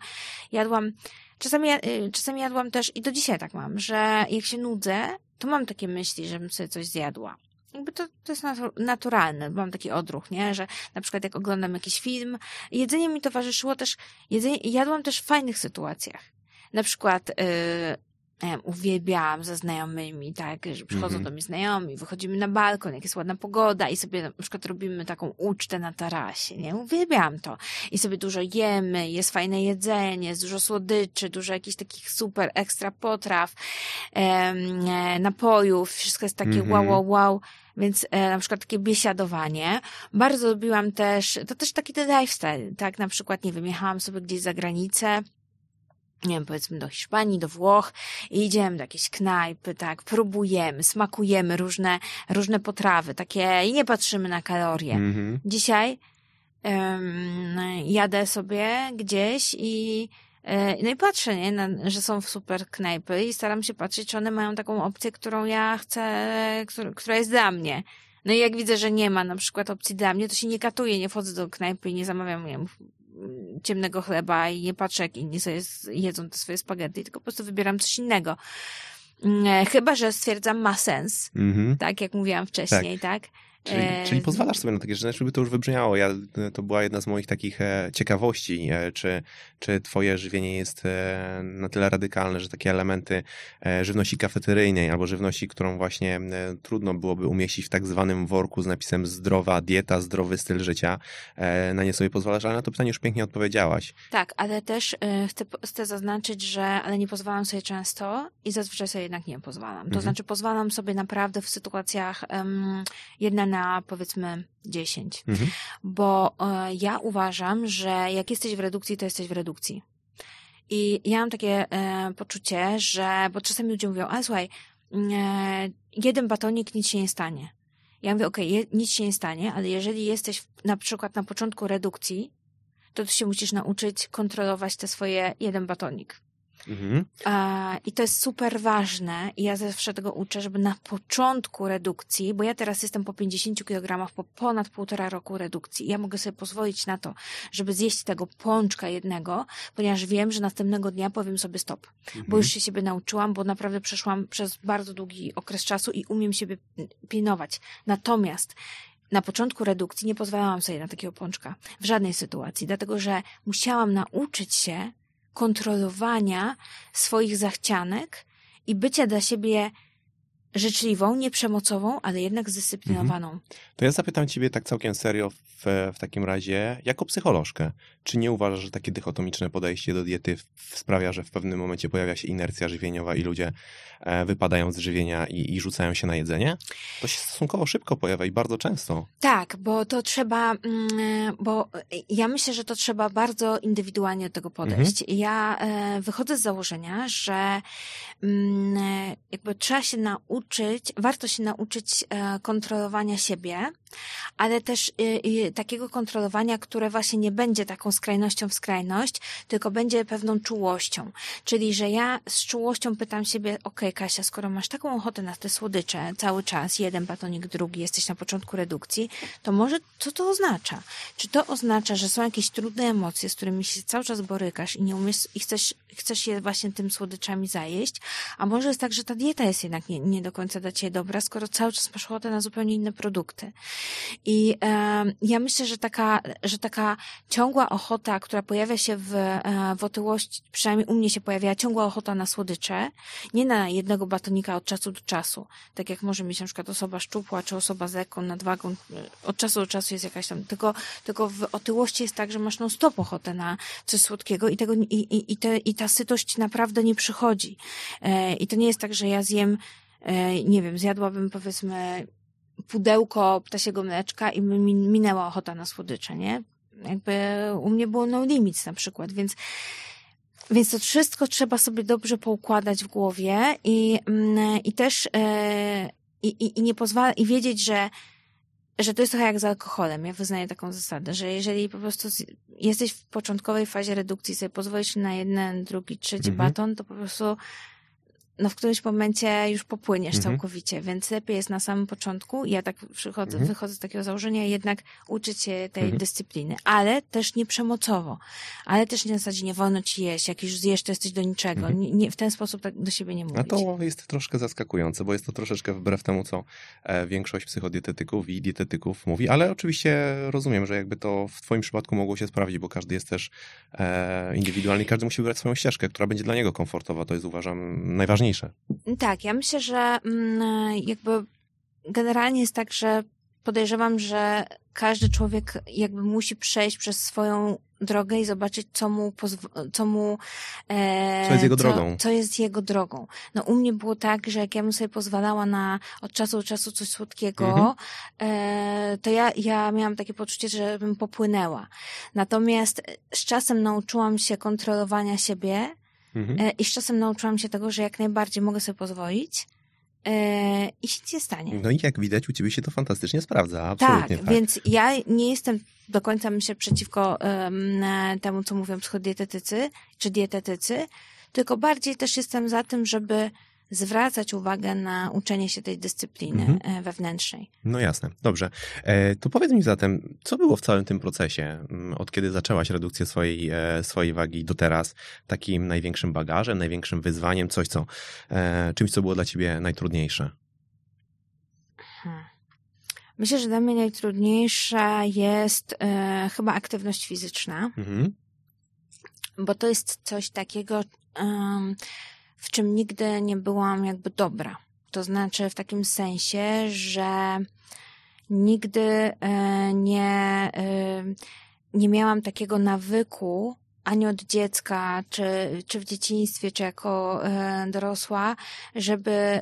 jadłam, czasami, y, czasami jadłam też, i do dzisiaj tak mam, że jak się nudzę, to mam takie myśli, żebym sobie coś zjadła. Jakby to, to jest natu- naturalne, mam taki odruch, nie? Że na przykład jak oglądam jakiś film, jedzenie mi towarzyszyło też, jedzenie, jadłam też w fajnych sytuacjach. Na przykład, yy, wiem, uwielbiałam ze znajomymi, tak, że przychodzą Mhm. do mnie znajomi, wychodzimy na balkon, jak jest ładna pogoda i sobie na przykład robimy taką ucztę na tarasie, nie? Uwielbiałam to. I sobie dużo jemy, jest fajne jedzenie, jest dużo słodyczy, dużo jakichś takich super ekstra potraw, e, napojów, wszystko jest takie Mhm. wow, wow, wow. Więc e, na przykład takie biesiadowanie. Bardzo lubiłam też, to też taki ten lifestyle, tak? Na przykład, nie wiem, jechałam sobie gdzieś za granicę, nie wiem, powiedzmy do Hiszpanii, do Włoch i idziemy do jakiejś knajpy, tak, próbujemy, smakujemy różne, różne potrawy, takie i nie patrzymy na kalorie. Mhm. Dzisiaj em, jadę sobie gdzieś i e, no i patrzę, nie, na, że są w super knajpy i staram się patrzeć, czy one mają taką opcję, którą ja chcę, któr, która jest dla mnie. No i jak widzę, że nie ma na przykład opcji dla mnie, to się nie katuję, nie wchodzę do knajpy i nie zamawiam, nie wiem, ciemnego chleba i nie patrzę, jak inni sobie jedzą te swoje spaghetti, tylko po prostu wybieram coś innego. Mm, Chyba, że stwierdzam ma sens, Mhm. tak jak mówiłam wcześniej, tak? Czyli, E, czyli pozwalasz sobie na takie rzeczy, żeby to już wybrzmiało. Ja, to była jedna z moich takich e, ciekawości, e, czy, czy twoje żywienie jest e, na tyle radykalne, że takie elementy e, żywności kafeteryjnej albo żywności, którą właśnie e, trudno byłoby umieścić w tak zwanym worku z napisem zdrowa dieta, zdrowy styl życia, e, na nie sobie pozwalasz, ale na to pytanie już pięknie odpowiedziałaś. Tak, ale też chcę, chcę zaznaczyć, że ale nie pozwalam sobie często i zazwyczaj sobie jednak nie pozwalam. To Mhm. znaczy pozwalam sobie naprawdę w sytuacjach um, jedna na powiedzmy dziesięć. Mhm. Bo e, ja uważam, że jak jesteś w redukcji, to jesteś w redukcji. I ja mam takie e, poczucie, że, bo czasami ludzie mówią, ale słuchaj, mm, e, jeden batonik, nic się nie stanie. Ja mówię, okej, je- nic się nie stanie, ale jeżeli jesteś w, na przykład na początku redukcji, to ty się musisz nauczyć kontrolować te swoje jeden batonik. Mhm. I to jest super ważne i ja zawsze tego uczę, żeby na początku redukcji, bo ja teraz jestem po 50 kg, po ponad półtora roku redukcji. Ja mogę sobie pozwolić na to, żeby zjeść tego pączka jednego, ponieważ wiem, że następnego dnia powiem sobie stop. Bo już się siebie nauczyłam, bo naprawdę przeszłam przez bardzo długi okres czasu i umiem siebie pilnować. Natomiast na początku redukcji nie pozwalałam sobie na takiego pączka w żadnej sytuacji, dlatego że musiałam nauczyć się kontrolowania swoich zachcianek i bycia dla siebie życzliwą, nieprzemocową, ale jednak zdyscyplinowaną. To ja zapytam ciebie tak całkiem serio w, w takim razie, jako psycholożkę, czy nie uważasz, że takie dychotomiczne podejście do diety sprawia, że w pewnym momencie pojawia się inercja żywieniowa i ludzie e, wypadają z żywienia i, i rzucają się na jedzenie? To się stosunkowo szybko pojawia i bardzo często. Tak, bo to trzeba, mm, bo ja myślę, że to trzeba bardzo indywidualnie do tego podejść. Ja e, wychodzę z założenia, że mm, jakby trzeba się nauczyć, warto się nauczyć e, kontrolowania siebie, ale też y, takiego kontrolowania, które właśnie nie będzie taką skrajnością w skrajność, tylko będzie pewną czułością. Czyli, że ja z czułością pytam siebie, okej Kasia, skoro masz taką ochotę na te słodycze cały czas, jeden batonik, drugi, jesteś na początku redukcji, to może co to oznacza? Czy to oznacza, że są jakieś trudne emocje, z którymi się cały czas borykasz i nie umiesz, i chcesz, chcesz je właśnie tym słodyczami zajeść? A może jest tak, że ta dieta jest jednak nie, nie do końca dla ciebie dobra, skoro cały czas masz ochotę na zupełnie inne produkty. I e, ja myślę, że taka, że taka ciągła ochota, która pojawia się w, e, w otyłości, przynajmniej u mnie się pojawiała ciągła ochota na słodycze, nie na jednego batonika od czasu do czasu, tak jak może mieć na przykład osoba szczupła, czy osoba z lekką nadwagą, e, od czasu do czasu jest jakaś tam, tylko, tylko w otyłości jest tak, że masz non stop ochotę na coś słodkiego i tego, i, i, i, te, i ta sytość naprawdę nie przychodzi. E, I to nie jest tak, że ja zjem e, nie wiem, zjadłabym powiedzmy pudełko ptasiego mleczka i mi minęła ochota na słodycze, nie? Jakby u mnie było no limits na przykład, więc więc to wszystko trzeba sobie dobrze poukładać w głowie i, mm, i też e, i, i, i nie pozwala, i wiedzieć, że że to jest trochę jak z alkoholem. Ja wyznaję taką zasadę, że jeżeli po prostu jesteś w początkowej fazie redukcji, sobie pozwolisz na jeden, drugi, trzeci Mhm. baton, to po prostu no w którymś momencie już popłyniesz Mhm. całkowicie, więc lepiej jest na samym początku. Ja tak przychodzę, Mhm. wychodzę z takiego założenia jednak uczyć się tej Mhm. dyscypliny, ale też nie przemocowo, ale też nie na zasadzie nie wolno ci jeść, jak już zjesz, to jesteś do niczego. Mhm. Nie, nie, w ten sposób tak do siebie nie mówić. A to jest troszkę zaskakujące, bo jest to troszeczkę wbrew temu, co e, większość psychodietetyków i dietetyków mówi, ale oczywiście rozumiem, że jakby to w twoim przypadku mogło się sprawdzić, bo każdy jest też e, indywidualny i każdy musi wybrać swoją ścieżkę, która będzie dla niego komfortowa. To jest uważam najważniejsze. Tak, ja myślę, że mm, jakby generalnie jest tak, że podejrzewam, że każdy człowiek jakby musi przejść przez swoją drogę i zobaczyć, co mu, pozw- co mu e, Co jest jego drogą. Co jest jego drogą. No u mnie było tak, że jak ja bym sobie pozwalała na od czasu do czasu coś słodkiego, Mhm. e, to ja, ja miałam takie poczucie, że bym popłynęła. Natomiast z czasem nauczyłam się kontrolowania siebie, Mhm. E, I z czasem nauczyłam się tego, że jak najbardziej mogę sobie pozwolić e, i się nic nie stanie. No i jak widać, u ciebie się to fantastycznie sprawdza, tak, absolutnie tak. więc ja nie jestem do końca myślę przeciwko em, temu, co mówią psychodietetycy czy dietetycy, tylko bardziej też jestem za tym, żeby zwracać uwagę na uczenie się tej dyscypliny Mhm. e, wewnętrznej. No jasne, dobrze. E, to powiedz mi zatem, co było w całym tym procesie, mm, od kiedy zaczęłaś redukcję swojej, e, swojej wagi do teraz, takim największym bagażem, największym wyzwaniem, coś co, czymś, co było dla ciebie najtrudniejsze? Hmm. Myślę, że dla mnie najtrudniejsza jest e, chyba aktywność fizyczna. Mhm. bo to jest coś takiego, em, w czym nigdy nie byłam jakby dobra. To znaczy w takim sensie, że nigdy e, nie, e, nie miałam takiego nawyku ani od dziecka, czy, czy w dzieciństwie, czy jako e, dorosła, żeby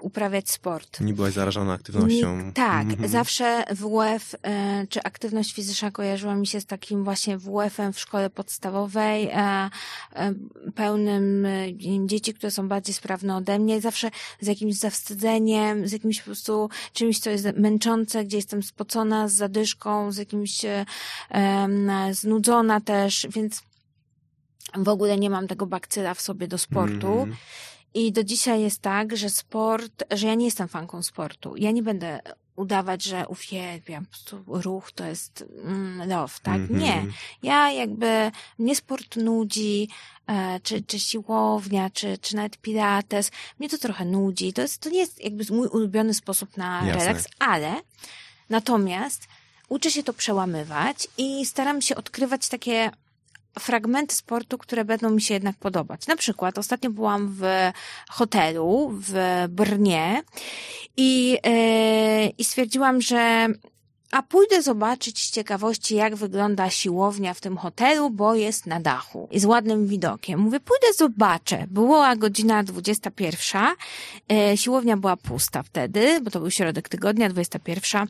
uprawiać sport. Nie byłaś zarażona aktywnością. Nik- tak, Mhm. zawsze WF e, czy aktywność fizyczna kojarzyła mi się z takim właśnie WF-em w szkole podstawowej, e, e, pełnym e, nie dzieci, które są bardziej sprawne ode mnie, zawsze z jakimś zawstydzeniem, z jakimś po prostu czymś, co jest męczące, gdzie jestem spocona, z zadyszką, z jakimś e, znudzona też, więc w ogóle nie mam tego bakcyla w sobie do sportu. Mhm. I do dzisiaj jest tak, że sport, że ja nie jestem fanką sportu. Ja nie będę udawać, że uwielbiam, po prostu ruch to jest mm, love, tak? Mhm. Nie. Ja jakby, mnie sport nudzi, e, czy, czy siłownia, czy, czy nawet pilates, mnie to trochę nudzi. To, jest, to nie jest jakby mój ulubiony sposób na Jasne. relaks, ale natomiast uczę się to przełamywać i staram się odkrywać takie fragmenty sportu, które będą mi się jednak podobać. Na przykład ostatnio byłam w hotelu w Brnie i, yy, i stwierdziłam, że a pójdę zobaczyć z ciekawości, jak wygląda siłownia w tym hotelu, bo jest na dachu i z ładnym widokiem. Mówię, pójdę zobaczę. Była godzina 21. E, siłownia była pusta wtedy, bo to był środek tygodnia, 21.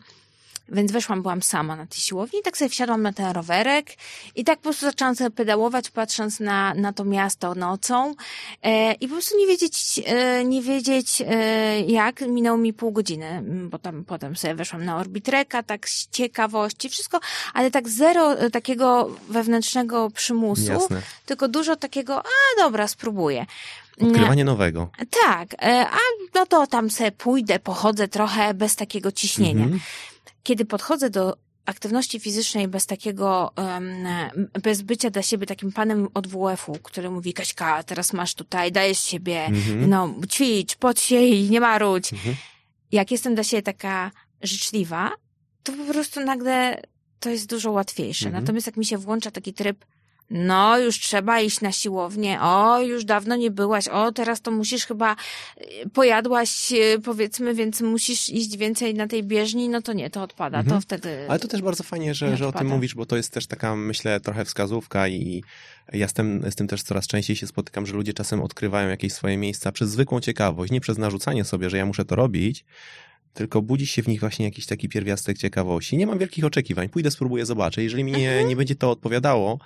Więc weszłam, byłam sama na tej siłowni i tak sobie wsiadłam na ten rowerek i tak po prostu zaczęłam sobie pedałować, patrząc na, na to miasto nocą e, i po prostu nie wiedzieć, e, nie wiedzieć e, jak. Minęło mi pół godziny, bo tam potem sobie weszłam na orbitreka, tak z ciekawości, wszystko, ale tak zero e, takiego wewnętrznego przymusu, Jasne. tylko dużo takiego, a dobra, spróbuję. Odkrywanie nowego. Tak, e, a no to tam sobie pójdę, pochodzę trochę bez takiego ciśnienia. Mhm. Kiedy podchodzę do aktywności fizycznej bez takiego, bez bycia dla siebie takim panem od WF-u, który mówi, Kaśka, teraz masz tutaj, dajesz siebie, Mhm. no ćwicz, podsiej, nie marudź. Mhm. Jak jestem dla siebie taka życzliwa, to po prostu nagle to jest dużo łatwiejsze. Mhm. Natomiast jak mi się włącza taki tryb, no już trzeba iść na siłownię, o już dawno nie byłaś, o teraz to musisz chyba, y, pojadłaś y, powiedzmy, więc musisz iść więcej na tej bieżni, no to nie, to odpada, Mhm. to wtedy... Ale to też bardzo fajnie, że, że o tym mówisz, bo to jest też taka, myślę, trochę wskazówka i ja z tym, z tym też coraz częściej się spotykam, że ludzie czasem odkrywają jakieś swoje miejsca przez zwykłą ciekawość, nie przez narzucanie sobie, że ja muszę to robić, tylko budzi się w nich właśnie jakiś taki pierwiastek ciekawości. Nie mam wielkich oczekiwań, pójdę, spróbuję, zobaczę. Jeżeli mi nie, Mhm. nie będzie to odpowiadało,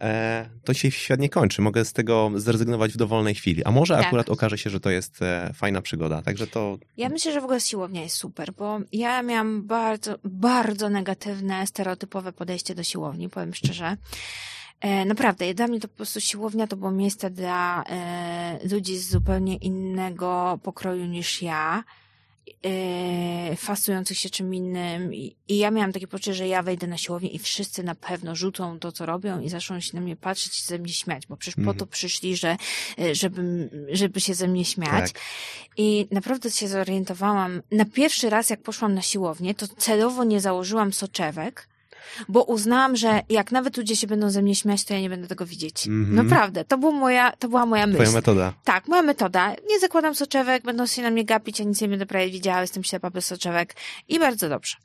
e, to się świat nie kończy. Mogę z tego zrezygnować w dowolnej chwili. A może Tak. akurat okaże się, że to jest e, fajna przygoda. Także to Ja myślę, że w ogóle siłownia jest super, bo ja miałam bardzo, bardzo negatywne, stereotypowe podejście do siłowni, powiem szczerze. E, naprawdę, dla mnie to po prostu siłownia to było miejsce dla e, ludzi z zupełnie innego pokroju niż ja, fasujących się czym innym I, i ja miałam takie poczucie, że ja wejdę na siłownię i wszyscy na pewno rzucą to, co robią i zaczną się na mnie patrzeć i ze mnie śmiać, bo przecież po Mhm. to przyszli, że, e, żeby, żeby się ze mnie śmiać. tak. I naprawdę się zorientowałam. Na pierwszy raz, jak poszłam na siłownię, to celowo nie założyłam soczewek, bo uznałam, że jak nawet ludzie się będą ze mnie śmiać, to ja nie będę tego widzieć. Mhm. Naprawdę, to, był moja, to była moja myśl. Twoja metoda. Tak, moja metoda. Nie zakładam soczewek, będą się na mnie gapić, ja nic nie będę prawie widziała, jestem ślepa bez soczewek i bardzo dobrze.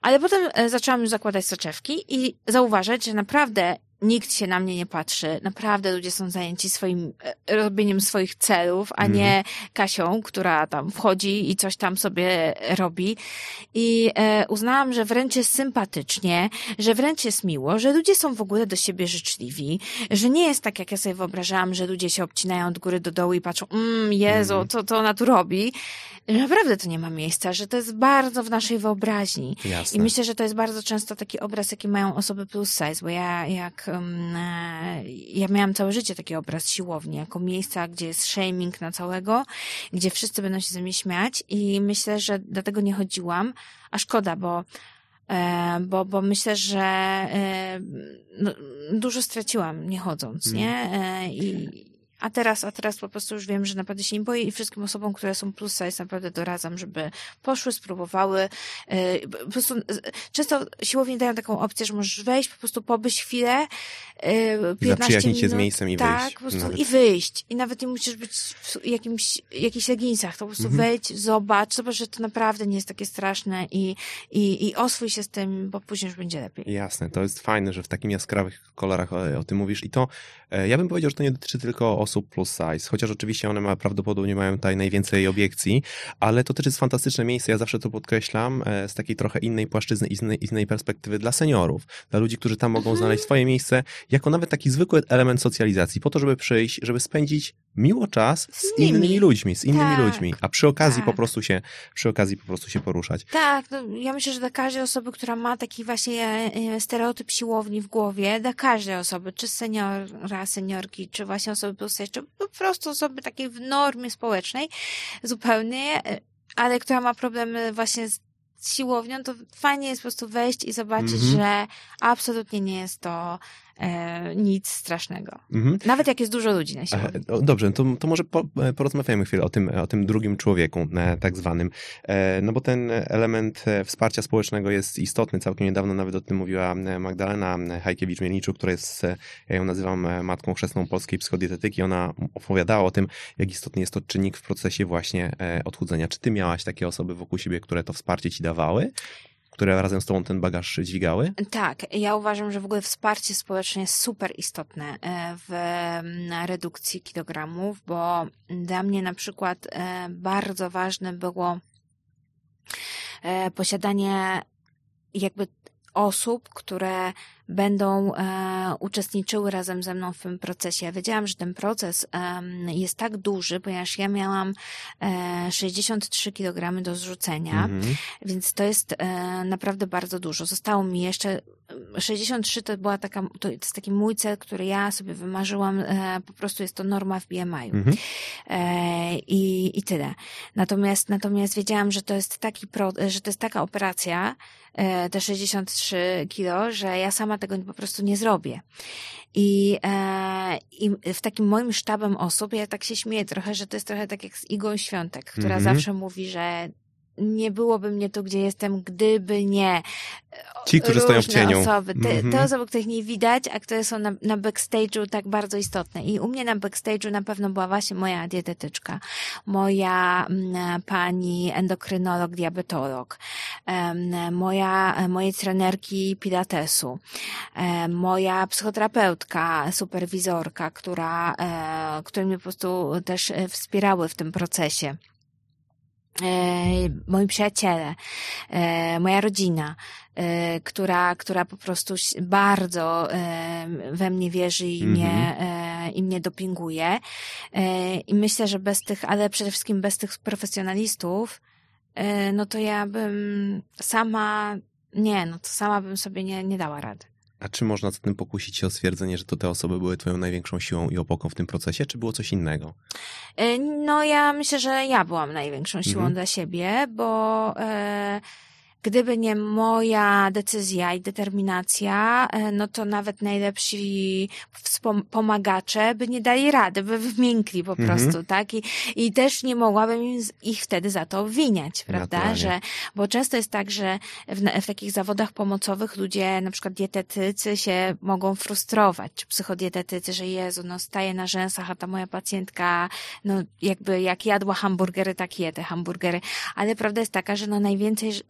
Ale potem e, zaczęłam już zakładać soczewki i zauważać, że naprawdę nikt się na mnie nie patrzy. Naprawdę ludzie są zajęci swoim e, robieniem swoich celów, a nie Kasią, która tam wchodzi i coś tam sobie robi. I e, uznałam, że wręcz jest sympatycznie, że wręcz jest miło, że ludzie są w ogóle do siebie życzliwi, że nie jest tak, jak ja sobie wyobrażałam, że ludzie się obcinają od góry do dołu i patrzą, mmm, Jezu, Mhm. co, co ona tu robi. Naprawdę to nie ma miejsca, że to jest bardzo w naszej wyobraźni. Jasne. I myślę, że to jest bardzo często taki obraz, jaki mają osoby plus size, bo ja jak ja miałam całe życie taki obraz siłowni, jako miejsca, gdzie jest shaming na całego, gdzie wszyscy będą się ze mnie śmiać i myślę, że dlatego nie chodziłam, a szkoda, bo e, bo, bo myślę, że e, no, dużo straciłam nie chodząc, Mm. nie? E, I, a teraz, a teraz po prostu już wiem, że naprawdę się nie boję i wszystkim osobom, które są plus size naprawdę doradzam, żeby poszły, spróbowały. e, Po prostu e, często siłownie dają taką opcję, że możesz wejść, po prostu pobyć chwilę, e, 15 Zaprzyjaźnić się z minut, miejscem i tak, wyjść po prostu nawet. i wyjść. I nawet nie musisz być w jakimś, jakichś leginsach, to po prostu Mhm. wejdź, zobacz, zobacz, że to naprawdę nie jest takie straszne i, i, i oswój się z tym, bo później już będzie lepiej. Jasne, to jest fajne, że w takim jaskrawych kolorach o, o tym mówisz i to, e, ja bym powiedział, że to nie dotyczy tylko osób plus size, chociaż oczywiście one ma, prawdopodobnie mają tutaj najwięcej obiekcji, ale to też jest fantastyczne miejsce, ja zawsze to podkreślam, e, z takiej trochę innej płaszczyzny i innej, innej perspektywy dla seniorów, dla ludzi, którzy tam mogą Mhm. znaleźć swoje miejsce, jako nawet taki zwykły element socjalizacji, po to, żeby przyjść, żeby spędzić miło czas z, Z innymi ludźmi, z innymi Tak. ludźmi, a przy okazji Tak. po prostu się, przy okazji po prostu się poruszać. Tak, no, ja myślę, że dla każdej osoby, która ma taki właśnie e, e, stereotyp siłowni w głowie, dla każdej osoby, czy seniora, seniorki, czy właśnie osoby plus size, czy po prostu osoby takiej w normie społecznej zupełnie, ale która ma problemy właśnie z siłownią, to fajnie jest po prostu wejść i zobaczyć, Mhm. że absolutnie nie jest to e, nic strasznego. Mhm. Nawet jak jest dużo ludzi na siłowni. E, o, Dobrze, to, to może po, e, porozmawiajmy chwilę o tym, o tym drugim człowieku, e, tak zwanym. E, No bo ten element e, wsparcia społecznego jest istotny. Całkiem niedawno nawet o tym mówiła Magdalena Hajkiewicz-Mielniczu, która jest, ja ją nazywam matką chrzestną polskiej psychodietetyki. Ona opowiadała o tym, jak istotny jest to czynnik w procesie właśnie odchudzenia. Czy ty miałaś takie osoby wokół siebie, które to wsparcie ci dawały? Które razem z tobą ten bagaż dźwigały? Tak, ja uważam, że w ogóle wsparcie społeczne jest super istotne e, w redukcji kilogramów, bo dla mnie na przykład e, bardzo ważne było e, posiadanie jakby osób, które będą e, uczestniczyły razem ze mną w tym procesie. Ja wiedziałam, że ten proces em, jest tak duży, ponieważ ja miałam e, 63 kg do zrzucenia, Mhm. więc to jest e, naprawdę bardzo dużo. Zostało mi jeszcze 63 to była taka, to jest taki mój cel, który ja sobie wymarzyłam, e, po prostu jest to norma w BMI. Mhm. E, i, I tyle. Natomiast, natomiast wiedziałam, że to jest taki pro, że to jest taka operacja, e, te 63 kilo, że ja sama tego po prostu nie zrobię. I, e, I w takim moim sztabem osób, ja tak się śmieję trochę, że to jest trochę tak jak z Igą Świątek, która Mhm. zawsze mówi, że nie byłoby mnie tu, gdzie jestem, gdyby nie Ci, którzy stoją w różne cieniu. Osoby. Te, Mhm. te osoby, których nie widać, a które są na, na backstage'u tak bardzo istotne. I u mnie na backstage'u na pewno była właśnie moja dietetyczka, moja mm, pani endokrynolog, diabetolog, em, moja, moje trenerki pilatesu, em, moja psychoterapeutka, superwizorka, która, e, które mnie po prostu też e, wspierały w tym procesie. E, moi przyjaciele, e, moja rodzina, e, która, która po prostu bardzo we mnie wierzy i, Mhm. mnie, e, i mnie dopinguje. I myślę, że bez tych, ale przede wszystkim bez tych profesjonalistów, no to ja bym sama, nie, no to sama bym sobie nie, nie dała rady. A czy można z tym pokusić się o stwierdzenie, że to te osoby były twoją największą siłą i opoką w tym procesie, czy było coś innego? E, No ja myślę, że ja byłam największą siłą Mhm. dla siebie, bo e, gdyby nie moja decyzja i determinacja, e, no to nawet najlepsi pomagacze by nie dali rady, by wymiękli po Mhm. prostu, tak? I, I też nie mogłabym ich wtedy za to obwiniać, prawda? Naturalnie. Że, bo często jest tak, że w, w takich zawodach pomocowych ludzie, na przykład dietetycy się mogą frustrować, czy psychodietetycy, że Jezu, no staje na rzęsach, a ta moja pacjentka, no jakby jak jadła hamburgery, tak je te hamburgery. Ale prawda jest taka, że no najwięcej ż-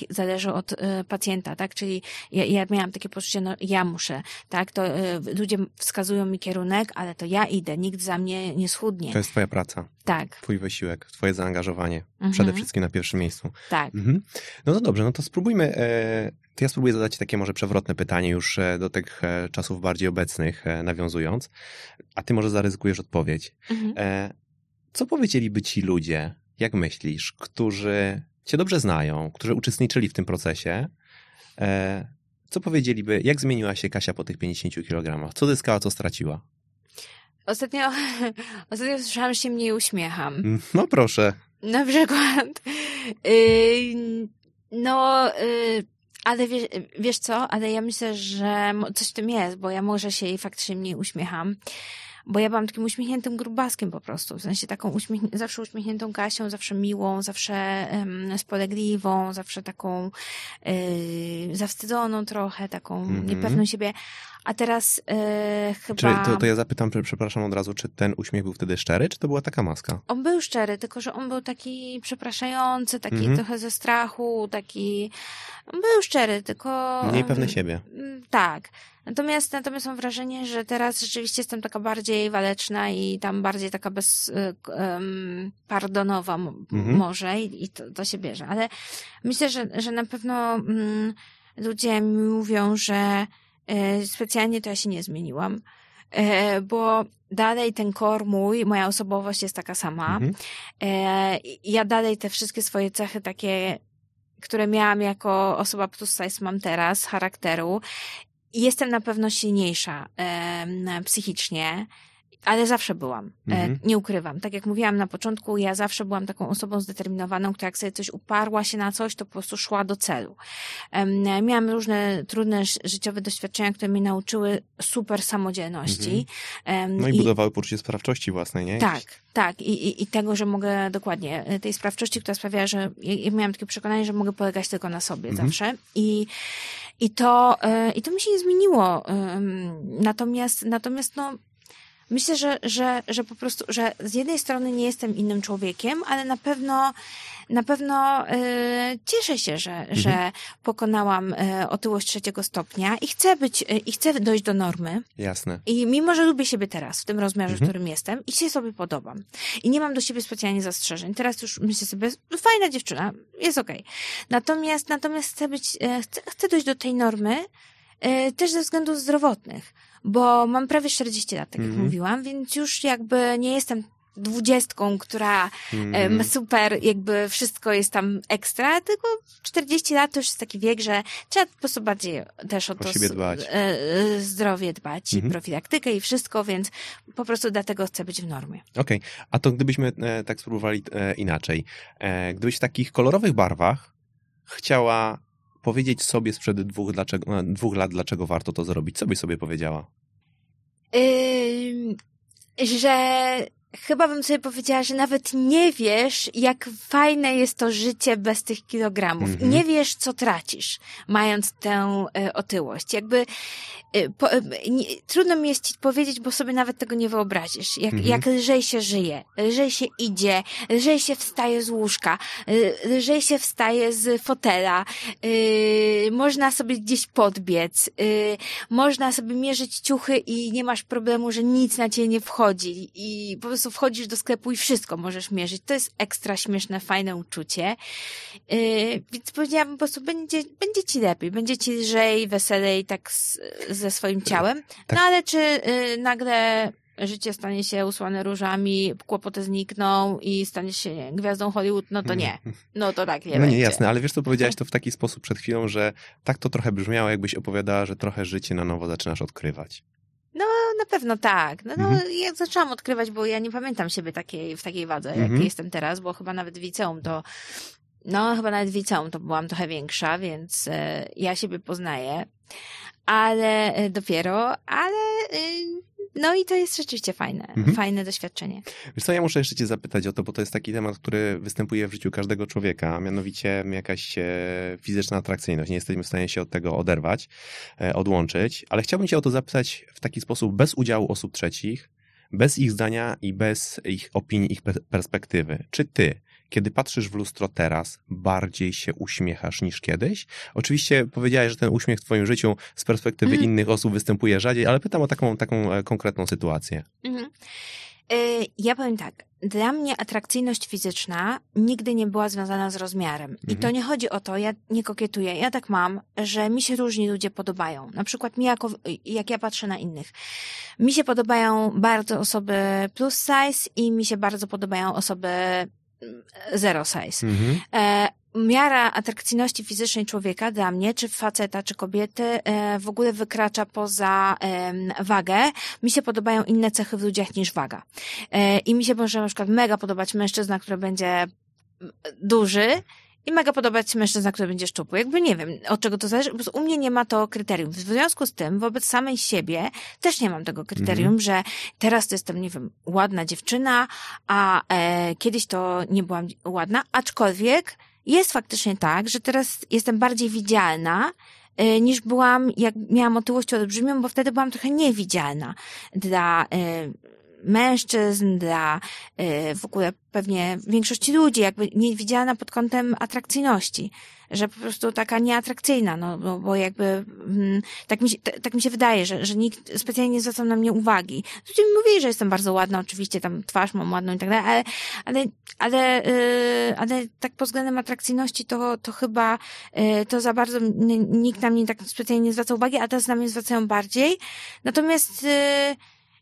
jednak zależy od y, pacjenta, tak? Czyli ja, ja miałam takie poczucie, no ja muszę, tak? To y, ludzie wskazują mi kierunek, ale to ja idę, nikt za mnie nie schudnie. To jest twoja praca, Tak. twój wysiłek, twoje zaangażowanie. Mhm. Przede wszystkim na pierwszym miejscu. Tak. Mhm. No to dobrze, no to spróbujmy. E, to ja spróbuję zadać takie może przewrotne pytanie już e, do tych e, czasów bardziej obecnych e, nawiązując, a ty może zaryzykujesz odpowiedź. Mhm. E, co powiedzieliby ci ludzie, jak myślisz, którzy cię dobrze znają, którzy uczestniczyli w tym procesie? E, co powiedzieliby, jak zmieniła się Kasia po tych 50 kg? Co zyskała, co straciła? Ostatnio, *laughs* ostatnio słyszałam, że się mniej uśmiecham. *laughs* No proszę. Na przykład. Yy, no, yy, ale wiesz, wiesz co? Ale ja myślę, że coś w tym jest, bo ja może się jej faktycznie mniej uśmiecham. Bo ja byłam takim uśmiechniętym grubaskiem po prostu. W sensie taką uśmiechni- zawsze uśmiechniętą Kasią, zawsze miłą, zawsze um, spolegliwą, zawsze taką yy, zawstydzoną trochę, taką Mhm. niepewną siebie. A teraz yy, chyba... Czy, to, to ja zapytam, przepraszam od razu, czy ten uśmiech był wtedy szczery, czy to była taka maska? On był szczery, tylko że on był taki przepraszający, taki Mhm. trochę ze strachu, taki. On był szczery, tylko. Mniej pewny siebie. Mm, Tak. Natomiast, natomiast mam wrażenie, że teraz rzeczywiście jestem taka bardziej waleczna i tam bardziej taka bez, em, pardonowa Mhm. może i, i to, to się bierze. Ale myślę, że, że na pewno mm, ludzie mi mówią, że specjalnie to ja się nie zmieniłam, e, bo dalej ten kor mój, moja osobowość jest taka sama. Mhm. E, ja dalej te wszystkie swoje cechy takie, które miałam jako osoba plus size mam teraz, charakteru. Jestem na pewno silniejsza psychicznie ale zawsze byłam. E, Mhm. Nie ukrywam. Tak jak mówiłam na początku, ja zawsze byłam taką osobą zdeterminowaną, która jak sobie coś uparła się na coś, to po prostu szła do celu. Miałam różne trudne ży- życiowe doświadczenia, które mnie nauczyły super samodzielności. Em, No i budowały poczucie sprawczości własnej, nie? tak, tak. I, i, I tego, że mogę dokładnie, e, tej sprawczości, która sprawia, że ja, miałam takie przekonanie, że mogę polegać tylko na sobie Mhm. zawsze. I, i, to, e, I to mi się nie zmieniło. Natomiast, natomiast no, myślę, że, że, że po prostu, że z jednej strony nie jestem innym człowiekiem, ale na pewno na pewno e, cieszę się, że, że pokonałam e, otyłość trzeciego stopnia i chcę być, e, i chcę dojść do normy. Jasne. I mimo, że lubię siebie teraz, w tym rozmiarze, Mhm. w którym jestem, i się sobie podobam. I nie mam do siebie specjalnie zastrzeżeń. Teraz już myślę sobie, fajna dziewczyna, jest okej. Natomiast, natomiast chcę być, chcę, chcę dojść do tej normy, też ze względów zdrowotnych, bo mam prawie 40 lat, tak jak Mhm. mówiłam, więc już jakby nie jestem dwudziestką, która Mhm. em, super, jakby wszystko jest tam ekstra, tylko 40 lat to już jest taki wiek, że trzeba po prostu bardziej też o, O to dbać. e, e, zdrowie dbać Mhm. i profilaktykę i wszystko, więc po prostu dlatego chcę być w normie. Okej, a to gdybyśmy e, tak spróbowali inaczej. Gdybyś w takich kolorowych barwach chciała powiedzieć sobie sprzed dwóch, dlaczego, e, dwóch lat, dlaczego warto to zrobić, co byś sobie powiedziała? Ym, że chyba bym sobie powiedziała, że nawet nie wiesz, jak fajne jest to życie bez tych kilogramów. Mhm. Nie wiesz, co tracisz, mając tę e, otyłość. Jakby e, po, e, nie, trudno mi jest ci powiedzieć, bo sobie nawet tego nie wyobrazisz. Jak, Mhm. jak lżej się żyje, lżej się idzie, lżej się wstaje z łóżka, lżej się wstaje z fotela, można sobie gdzieś podbiec, można sobie mierzyć ciuchy i nie masz problemu, że nic na ciebie nie wchodzi i po prostu wchodzisz do sklepu i wszystko możesz mierzyć. To jest ekstra śmieszne, fajne uczucie. Yy, więc powiedziałabym po prostu, będzie, będzie ci lepiej, będzie ci lżej, weselej tak z, ze swoim ciałem. No ale czy yy, nagle życie stanie się usłane różami, kłopoty znikną i staniesz się gwiazdą Hollywood, no to nie. No to tak nie no będzie. nie, jasne, ale wiesz co, powiedziałaś *laughs* to w taki sposób przed chwilą, że tak to trochę brzmiało, jakbyś opowiadała, że trochę życie na nowo zaczynasz odkrywać. No na pewno tak. No, no Mhm. ja zaczęłam odkrywać, bo ja nie pamiętam siebie takiej, w takiej wadze, jak Mhm. jestem teraz, bo chyba nawet w liceum to, no chyba nawet w liceum to byłam trochę większa, więc e, ja siebie poznaję, ale e, dopiero, ale e, no i to jest rzeczywiście fajne, Mhm. fajne doświadczenie. Wiesz co, ja muszę jeszcze cię zapytać o to, bo to jest taki temat, który występuje w życiu każdego człowieka, a mianowicie jakaś e, fizyczna atrakcyjność. Nie jesteśmy w stanie się od tego oderwać, e, odłączyć, ale chciałbym cię o to zapytać w taki sposób, bez udziału osób trzecich, bez ich zdania i bez ich opinii, ich pe- perspektywy. Czy ty, kiedy patrzysz w lustro teraz, bardziej się uśmiechasz niż kiedyś? Oczywiście powiedziałeś, że ten uśmiech w twoim życiu z perspektywy Mhm. innych osób występuje rzadziej, ale pytam o taką, taką e, konkretną sytuację. Mhm. Y, Ja powiem tak. Dla mnie atrakcyjność fizyczna nigdy nie była związana z rozmiarem. I Mhm. to nie chodzi o to, ja nie kokietuję. Ja tak mam, że mi się różni ludzie podobają. Na przykład mi jako, jak ja patrzę na innych. Mi się podobają bardzo osoby plus size i mi się bardzo podobają osoby zero size. Mhm. E, miara atrakcyjności fizycznej człowieka dla mnie, czy faceta, czy kobiety, e, w ogóle wykracza poza wagę. Mi się podobają inne cechy w ludziach niż waga. E, I mi się może na przykład mega podobać mężczyzna, który będzie mm, duży, i mega podobać się mężczyzna, który będzie szczupły. Jakby nie wiem, od czego to zależy. Prostu u mnie nie ma to kryterium. W związku z tym, wobec samej siebie też nie mam tego kryterium, że teraz to jestem, nie wiem, ładna dziewczyna, a e, kiedyś to nie byłam ładna, aczkolwiek jest faktycznie tak, że teraz jestem bardziej widzialna, e, niż byłam, jak miałam otyłość olbrzymią, bo wtedy byłam trochę niewidzialna dla e, mężczyzn, dla e, w ogóle pewnie większości ludzi, jakby niewidzialna pod kątem atrakcyjności, że po prostu taka nieatrakcyjna, no bo, bo jakby mm, tak, mi się, tak mi się wydaje, że, że nikt specjalnie nie zwracał na mnie uwagi. Ludzie mi mówili, że jestem bardzo ładna, oczywiście tam twarz mam ładną i tak dalej, ale, ale, ale, yy, ale tak pod względem atrakcyjności to, to chyba yy, to za bardzo nikt na mnie tak specjalnie nie zwraca uwagi, a teraz na mnie zwracają bardziej. Natomiast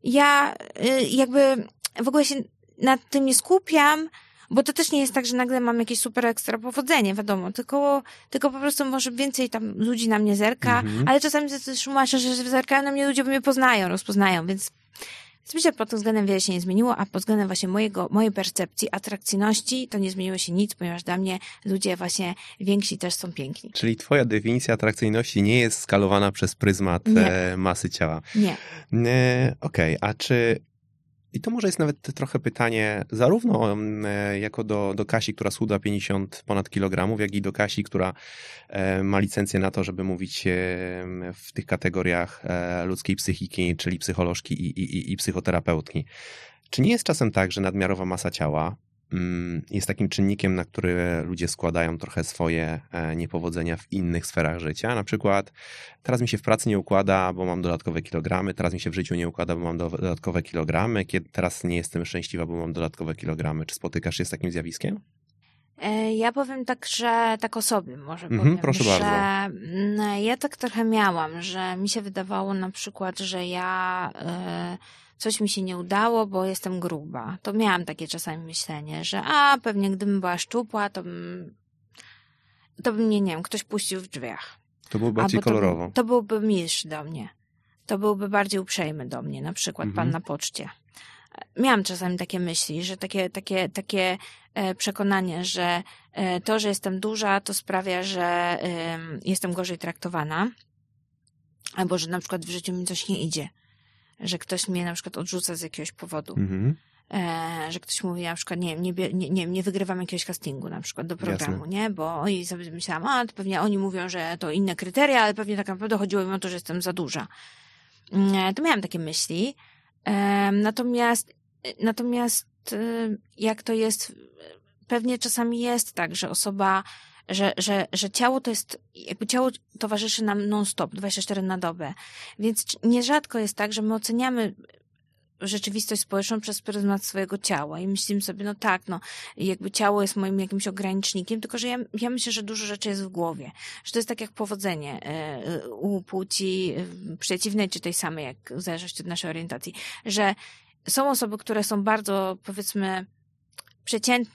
ja yy, jakby w ogóle się nad tym nie skupiam, bo to też nie jest tak, że nagle mam jakieś super ekstra powodzenie, wiadomo, tylko, tylko po prostu może więcej tam ludzi na mnie zerka, Mhm. ale czasami też tłumaczę, że zerkają na mnie ludzie, bo mnie poznają, rozpoznają, więc Że pod tym względem wiele się nie zmieniło, a pod względem właśnie mojego, mojej percepcji atrakcyjności to nie zmieniło się nic, ponieważ dla mnie ludzie właśnie więksi też są piękni. Czyli twoja definicja atrakcyjności nie jest skalowana przez pryzmat Nie. e, masy ciała. Nie. E, Okej, a czy. I to może jest nawet trochę pytanie zarówno e, jako do, do Kasi, która schudła 50 ponad kilogramów, jak i do Kasi, która e, ma licencję na to, żeby mówić e, w tych kategoriach ludzkiej psychiki, czyli psycholożki i, i, i psychoterapeutki. Czy nie jest czasem tak, że nadmiarowa masa ciała jest takim czynnikiem, na który ludzie składają trochę swoje e, niepowodzenia w innych sferach życia? Na przykład teraz mi się w pracy nie układa, bo mam dodatkowe kilogramy, teraz mi się w życiu nie układa, bo mam do- dodatkowe kilogramy, kiedy teraz nie jestem szczęśliwa, bo mam dodatkowe kilogramy. Czy spotykasz się z takim zjawiskiem? E, Ja powiem tak, że tak o sobie może Mhm, powiem, proszę że bardzo. mm, ja tak trochę miałam, że mi się wydawało na przykład, że ja e, coś mi się nie udało, bo jestem gruba. To miałam takie czasami myślenie, że a pewnie gdybym była szczupła, to bym, to by mnie, nie wiem, ktoś puścił w drzwiach. To było bardziej Albo to, kolorowo. To byłby milszy do mnie. To byłby bardziej uprzejmy do mnie, na przykład Mhm. pan na poczcie. Miałam czasami takie myśli, że takie, takie, takie e, przekonanie, że e, to, że jestem duża, to sprawia, że em, jestem gorzej traktowana. Albo, że na przykład w życiu mi coś nie idzie. Że ktoś mnie na przykład odrzuca z jakiegoś powodu. Mhm. E, że ktoś mówi na przykład, nie nie, nie, nie, nie wygrywam jakiegoś castingu na przykład do programu, nie? Bo i sobie myślałam, a to pewnie oni mówią, że to inne kryteria, ale pewnie tak naprawdę chodziło im o to, że jestem za duża. Mm, e, To miałam takie myśli. E, Natomiast, natomiast e, jak to jest, pewnie czasami jest tak, że osoba, że, że, że ciało to jest, jakby ciało towarzyszy nam non-stop, 24 na dobę. Więc nierzadko jest tak, że my oceniamy rzeczywistość społeczną przez pryzmat swojego ciała i myślimy sobie, no tak, no jakby ciało jest moim jakimś ogranicznikiem, tylko że ja, ja myślę, że dużo rzeczy jest w głowie, że to jest tak jak powodzenie e, u płci przeciwnej czy tej samej, jak w zależności od naszej orientacji, że są osoby, które są bardzo, powiedzmy, przecięt,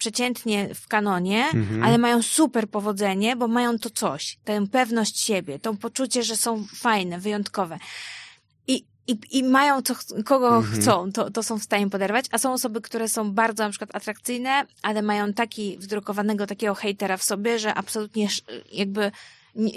przeciętnie w kanonie, Mhm. ale mają super powodzenie, bo mają to coś, tę pewność siebie, to poczucie, że są fajne, wyjątkowe. I, i, i mają co, kogo Mhm. chcą, to, to są w stanie poderwać, a są osoby, które są bardzo na przykład atrakcyjne, ale mają taki wdrukowanego takiego hejtera w sobie, że absolutnie jakby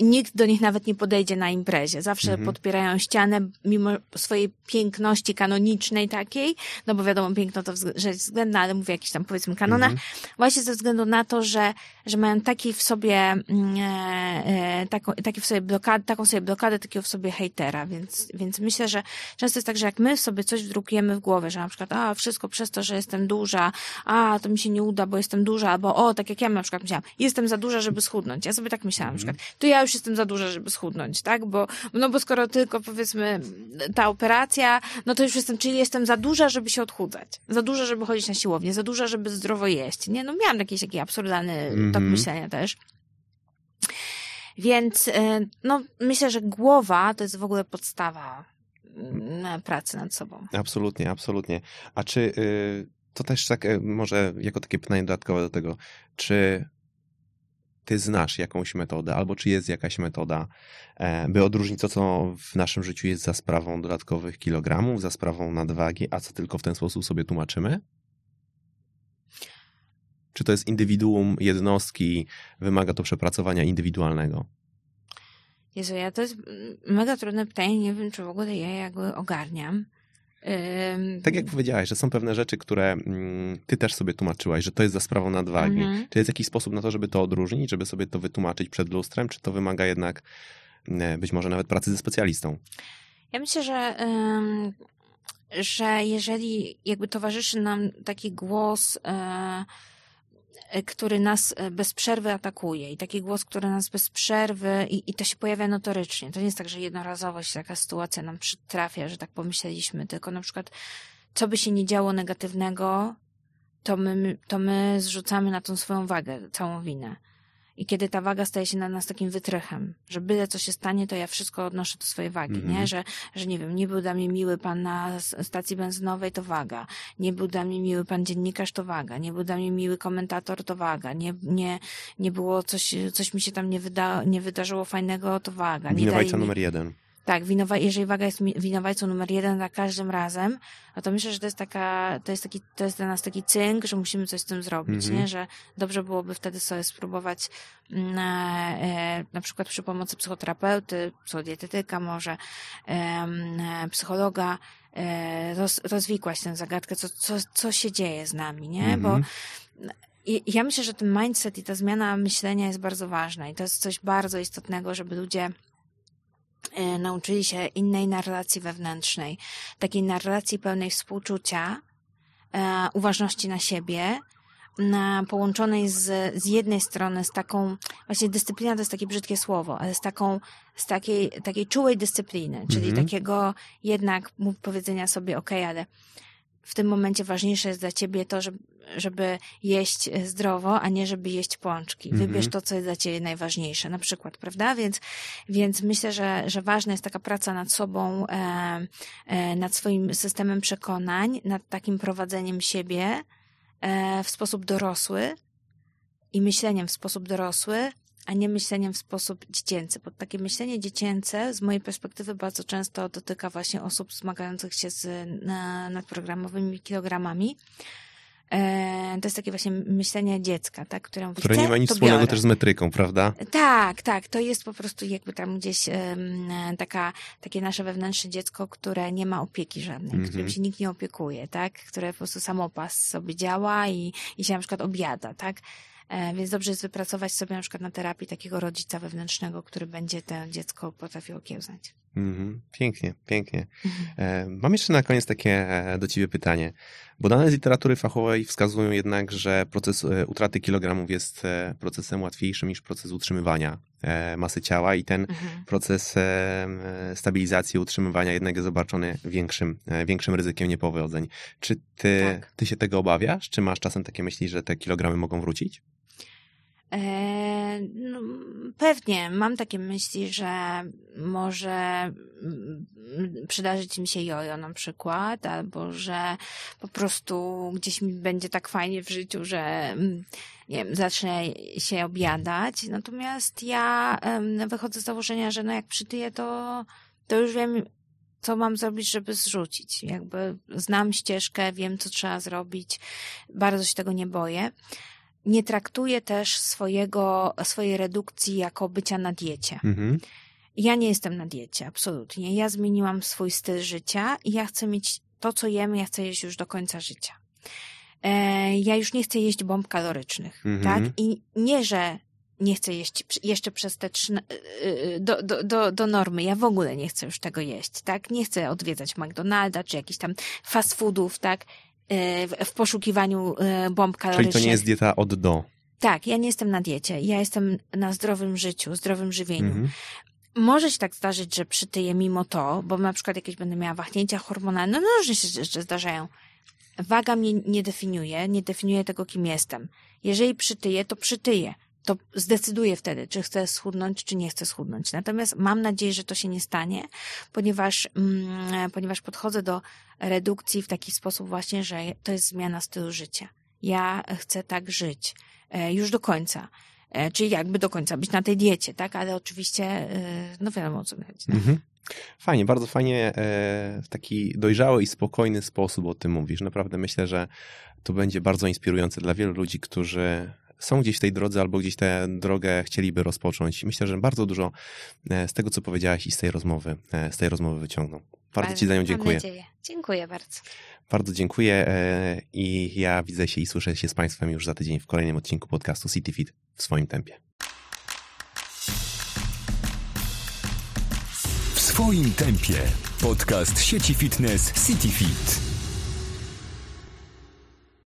nikt do nich nawet nie podejdzie na imprezie. Zawsze Mhm. podpierają ścianę, mimo swojej piękności kanonicznej takiej, no bo wiadomo, piękno to rzecz względna, ale mówię o jakichś tam powiedzmy kanonach, Mhm. właśnie ze względu na to, że, że mają taki w sobie, mm, e, e, taką, taki w sobie blokad, taką sobie blokadę, takiego w sobie hejtera, więc, więc myślę, że często jest tak, że jak my sobie coś wdrukujemy w głowę, że na przykład, a wszystko przez to, że jestem duża, a to mi się nie uda, bo jestem duża, albo o, tak jak ja na przykład myślałam, jestem za duża, żeby schudnąć. Ja sobie tak myślałam na przykład, to ja już jestem za duża, żeby schudnąć, tak? Bo, no bo skoro tylko powiedzmy ta operacja, no to już jestem, czyli jestem za duża, żeby się odchudzać. Za duża, żeby chodzić na siłownię, za duża, żeby zdrowo jeść. Nie, no miałam jakiś taki absurdalny tok Mhm. myślenia też. Więc, e, no, myślę, że głowa to jest w ogóle podstawa mm, pracy nad sobą. Absolutnie, absolutnie. A czy y, to też tak, y, może jako takie pytanie dodatkowe do tego, czy ty znasz jakąś metodę, albo czy jest jakaś metoda, e, by odróżnić to, co w naszym życiu jest za sprawą dodatkowych kilogramów, za sprawą nadwagi, a co tylko w ten sposób sobie tłumaczymy? Czy to jest indywiduum jednostki, wymaga to przepracowania indywidualnego? Jezu, ja to jest mega trudne pytanie, nie wiem, czy w ogóle ja jakby ogarniam. Tak jak powiedziałaś, że są pewne rzeczy, które mm, ty też sobie tłumaczyłaś, że to jest za sprawą nadwagi. Mhm. Czy jest jakiś sposób na to, żeby to odróżnić, żeby sobie to wytłumaczyć przed lustrem, czy to wymaga jednak e, być może nawet pracy ze specjalistą? Ja myślę, że, że jeżeli jakby towarzyszy nam taki głos, e, który nas e, bez przerwy atakuje i taki głos, który nas bez przerwy i, i to się pojawia notorycznie. To nie jest tak, że jednorazowo się taka sytuacja nam przytrafia, że tak pomyśleliśmy, tylko na przykład co by się nie działo negatywnego, to my, to my zrzucamy na tą swoją wagę całą winę. I kiedy ta waga staje się na nas takim wytrychem, że byle co się stanie, to ja wszystko odnoszę do swojej wagi, Mhm. nie? Że, że nie wiem, nie był dla mnie miły pan na stacji benzynowej, to waga. Nie był dla mnie miły pan dziennikarz, to waga. Nie był dla mnie miły komentator, to waga. Nie, nie, nie było coś, coś mi się tam nie, wyda, nie wydarzyło fajnego, to waga. Nie Winowajca numer jeden. Tak, winowa, jeżeli waga jest winowajcą numer jeden za każdym razem, no to myślę, że to jest taka, to jest taki, to jest dla nas taki cynk, że musimy coś z tym zrobić, Mhm. nie? Że dobrze byłoby wtedy sobie spróbować na, e, na przykład przy pomocy psychoterapeuty, psychodietetyka może, e, psychologa, e, roz, rozwikłać tę zagadkę, co, co, co się dzieje z nami, nie? Bo Mhm. i ja myślę, że ten mindset i ta zmiana myślenia jest bardzo ważna i to jest coś bardzo istotnego, żeby ludzie e, nauczyli się innej narracji wewnętrznej, takiej narracji pełnej współczucia, e, uważności na siebie, na, połączonej z, z jednej strony z taką, właśnie dyscyplina to jest takie brzydkie słowo, ale z taką, z takiej, takiej czułej dyscypliny, czyli Mhm. takiego jednak powiedzenia sobie, okej, ale w tym momencie ważniejsze jest dla ciebie to, żeby, żeby jeść zdrowo, a nie żeby jeść pączki. Mhm. Wybierz to, co jest dla ciebie najważniejsze, na przykład, prawda? Więc, więc myślę, że, że ważna jest taka praca nad sobą, e, e, nad swoim systemem przekonań, nad takim prowadzeniem siebie e, w sposób dorosły i myśleniem w sposób dorosły, a nie myśleniem w sposób dziecięcy. Bo takie myślenie dziecięce z mojej perspektywy bardzo często dotyka właśnie osób zmagających się z na, nadprogramowymi kilogramami. E, to jest takie właśnie myślenie dziecka, tak, które mówi, Które nie ma nic wspólnego biorę. też z metryką, prawda? Tak, tak. To jest po prostu jakby tam gdzieś taka, takie nasze wewnętrzne dziecko, które nie ma opieki żadnej, Mhm. którym się nikt nie opiekuje, tak? Które po prostu samopas sobie działa i, i się na przykład objada, tak? E, więc dobrze jest wypracować sobie na przykład na terapii takiego rodzica wewnętrznego, który będzie to dziecko potrafił okiełznać. Mhm. Pięknie, pięknie. *laughs* E, Mam jeszcze na koniec takie e, do ciebie pytanie, bo dane z literatury fachowej wskazują jednak, że proces e, utraty kilogramów jest procesem łatwiejszym niż proces utrzymywania masy ciała i ten Mhm. proces stabilizacji, utrzymywania jednak jest obarczony większym, większym ryzykiem niepowodzeń. Czy ty, Tak. ty się tego obawiasz? Czy masz czasem takie myśli, że te kilogramy mogą wrócić? E, no, pewnie mam takie myśli, że może mm, przydarzyć mi się jojo na przykład, albo że po prostu gdzieś mi będzie tak fajnie w życiu, że mm, nie wiem, zacznę się objadać. Natomiast ja wychodzę z założenia, że no jak przytyję, to, to już wiem, co mam zrobić, żeby zrzucić. Jakby znam ścieżkę, wiem, co trzeba zrobić. Bardzo się tego nie boję nie traktuję też swojego, swojej redukcji jako bycia na diecie. Mhm. Ja nie jestem na diecie, absolutnie. Ja zmieniłam swój styl życia i ja chcę mieć to, co jem, ja chcę jeść już do końca życia. E, ja już nie chcę jeść bomb kalorycznych, Mhm. tak? I nie, że nie chcę jeść jeszcze przez te trzy, y, do, do, do, do normy. Ja w ogóle nie chcę już tego jeść, tak? Nie chcę odwiedzać McDonalda czy jakichś tam fast foodów, tak? E, w, poszukiwaniu e, bomb kalorycznych. Czyli to nie jest dieta od do. Tak, ja nie jestem na diecie. Ja jestem na zdrowym życiu, zdrowym żywieniu. Mhm. Może się tak zdarzyć, że przytyję mimo to, bo na przykład jakieś będę miała wahnięcia hormonalne, no różne się rzeczy zdarzają. Waga mnie nie definiuje, nie definiuje tego, kim jestem. Jeżeli przytyję, to przytyję. To zdecyduję wtedy, czy chcę schudnąć, czy nie chcę schudnąć. Natomiast mam nadzieję, że to się nie stanie, ponieważ, mm, ponieważ podchodzę do redukcji w taki sposób właśnie, że to jest zmiana stylu życia. Ja chcę tak żyć e, już do końca. E, Czyli jakby do końca być na tej diecie, tak? Ale oczywiście, e, no wiadomo o co mi chodzi. No. Mhm. Fajnie, bardzo fajnie e, w taki dojrzały i spokojny sposób o tym mówisz. Naprawdę myślę, że to będzie bardzo inspirujące dla wielu ludzi, którzy są gdzieś w tej drodze albo gdzieś tę drogę chcieliby rozpocząć. Myślę, że bardzo dużo e, z tego, co powiedziałaś i z tej rozmowy, e, z tej rozmowy wyciągną. Bardzo Ci za nią Mam dziękuję. nadzieję. Dziękuję bardzo. Bardzo dziękuję e, i ja widzę się i słyszę się z Państwem już za tydzień w kolejnym odcinku podcastu CityFit w swoim tempie. W swoim tempie. Podcast sieci fitness CityFit.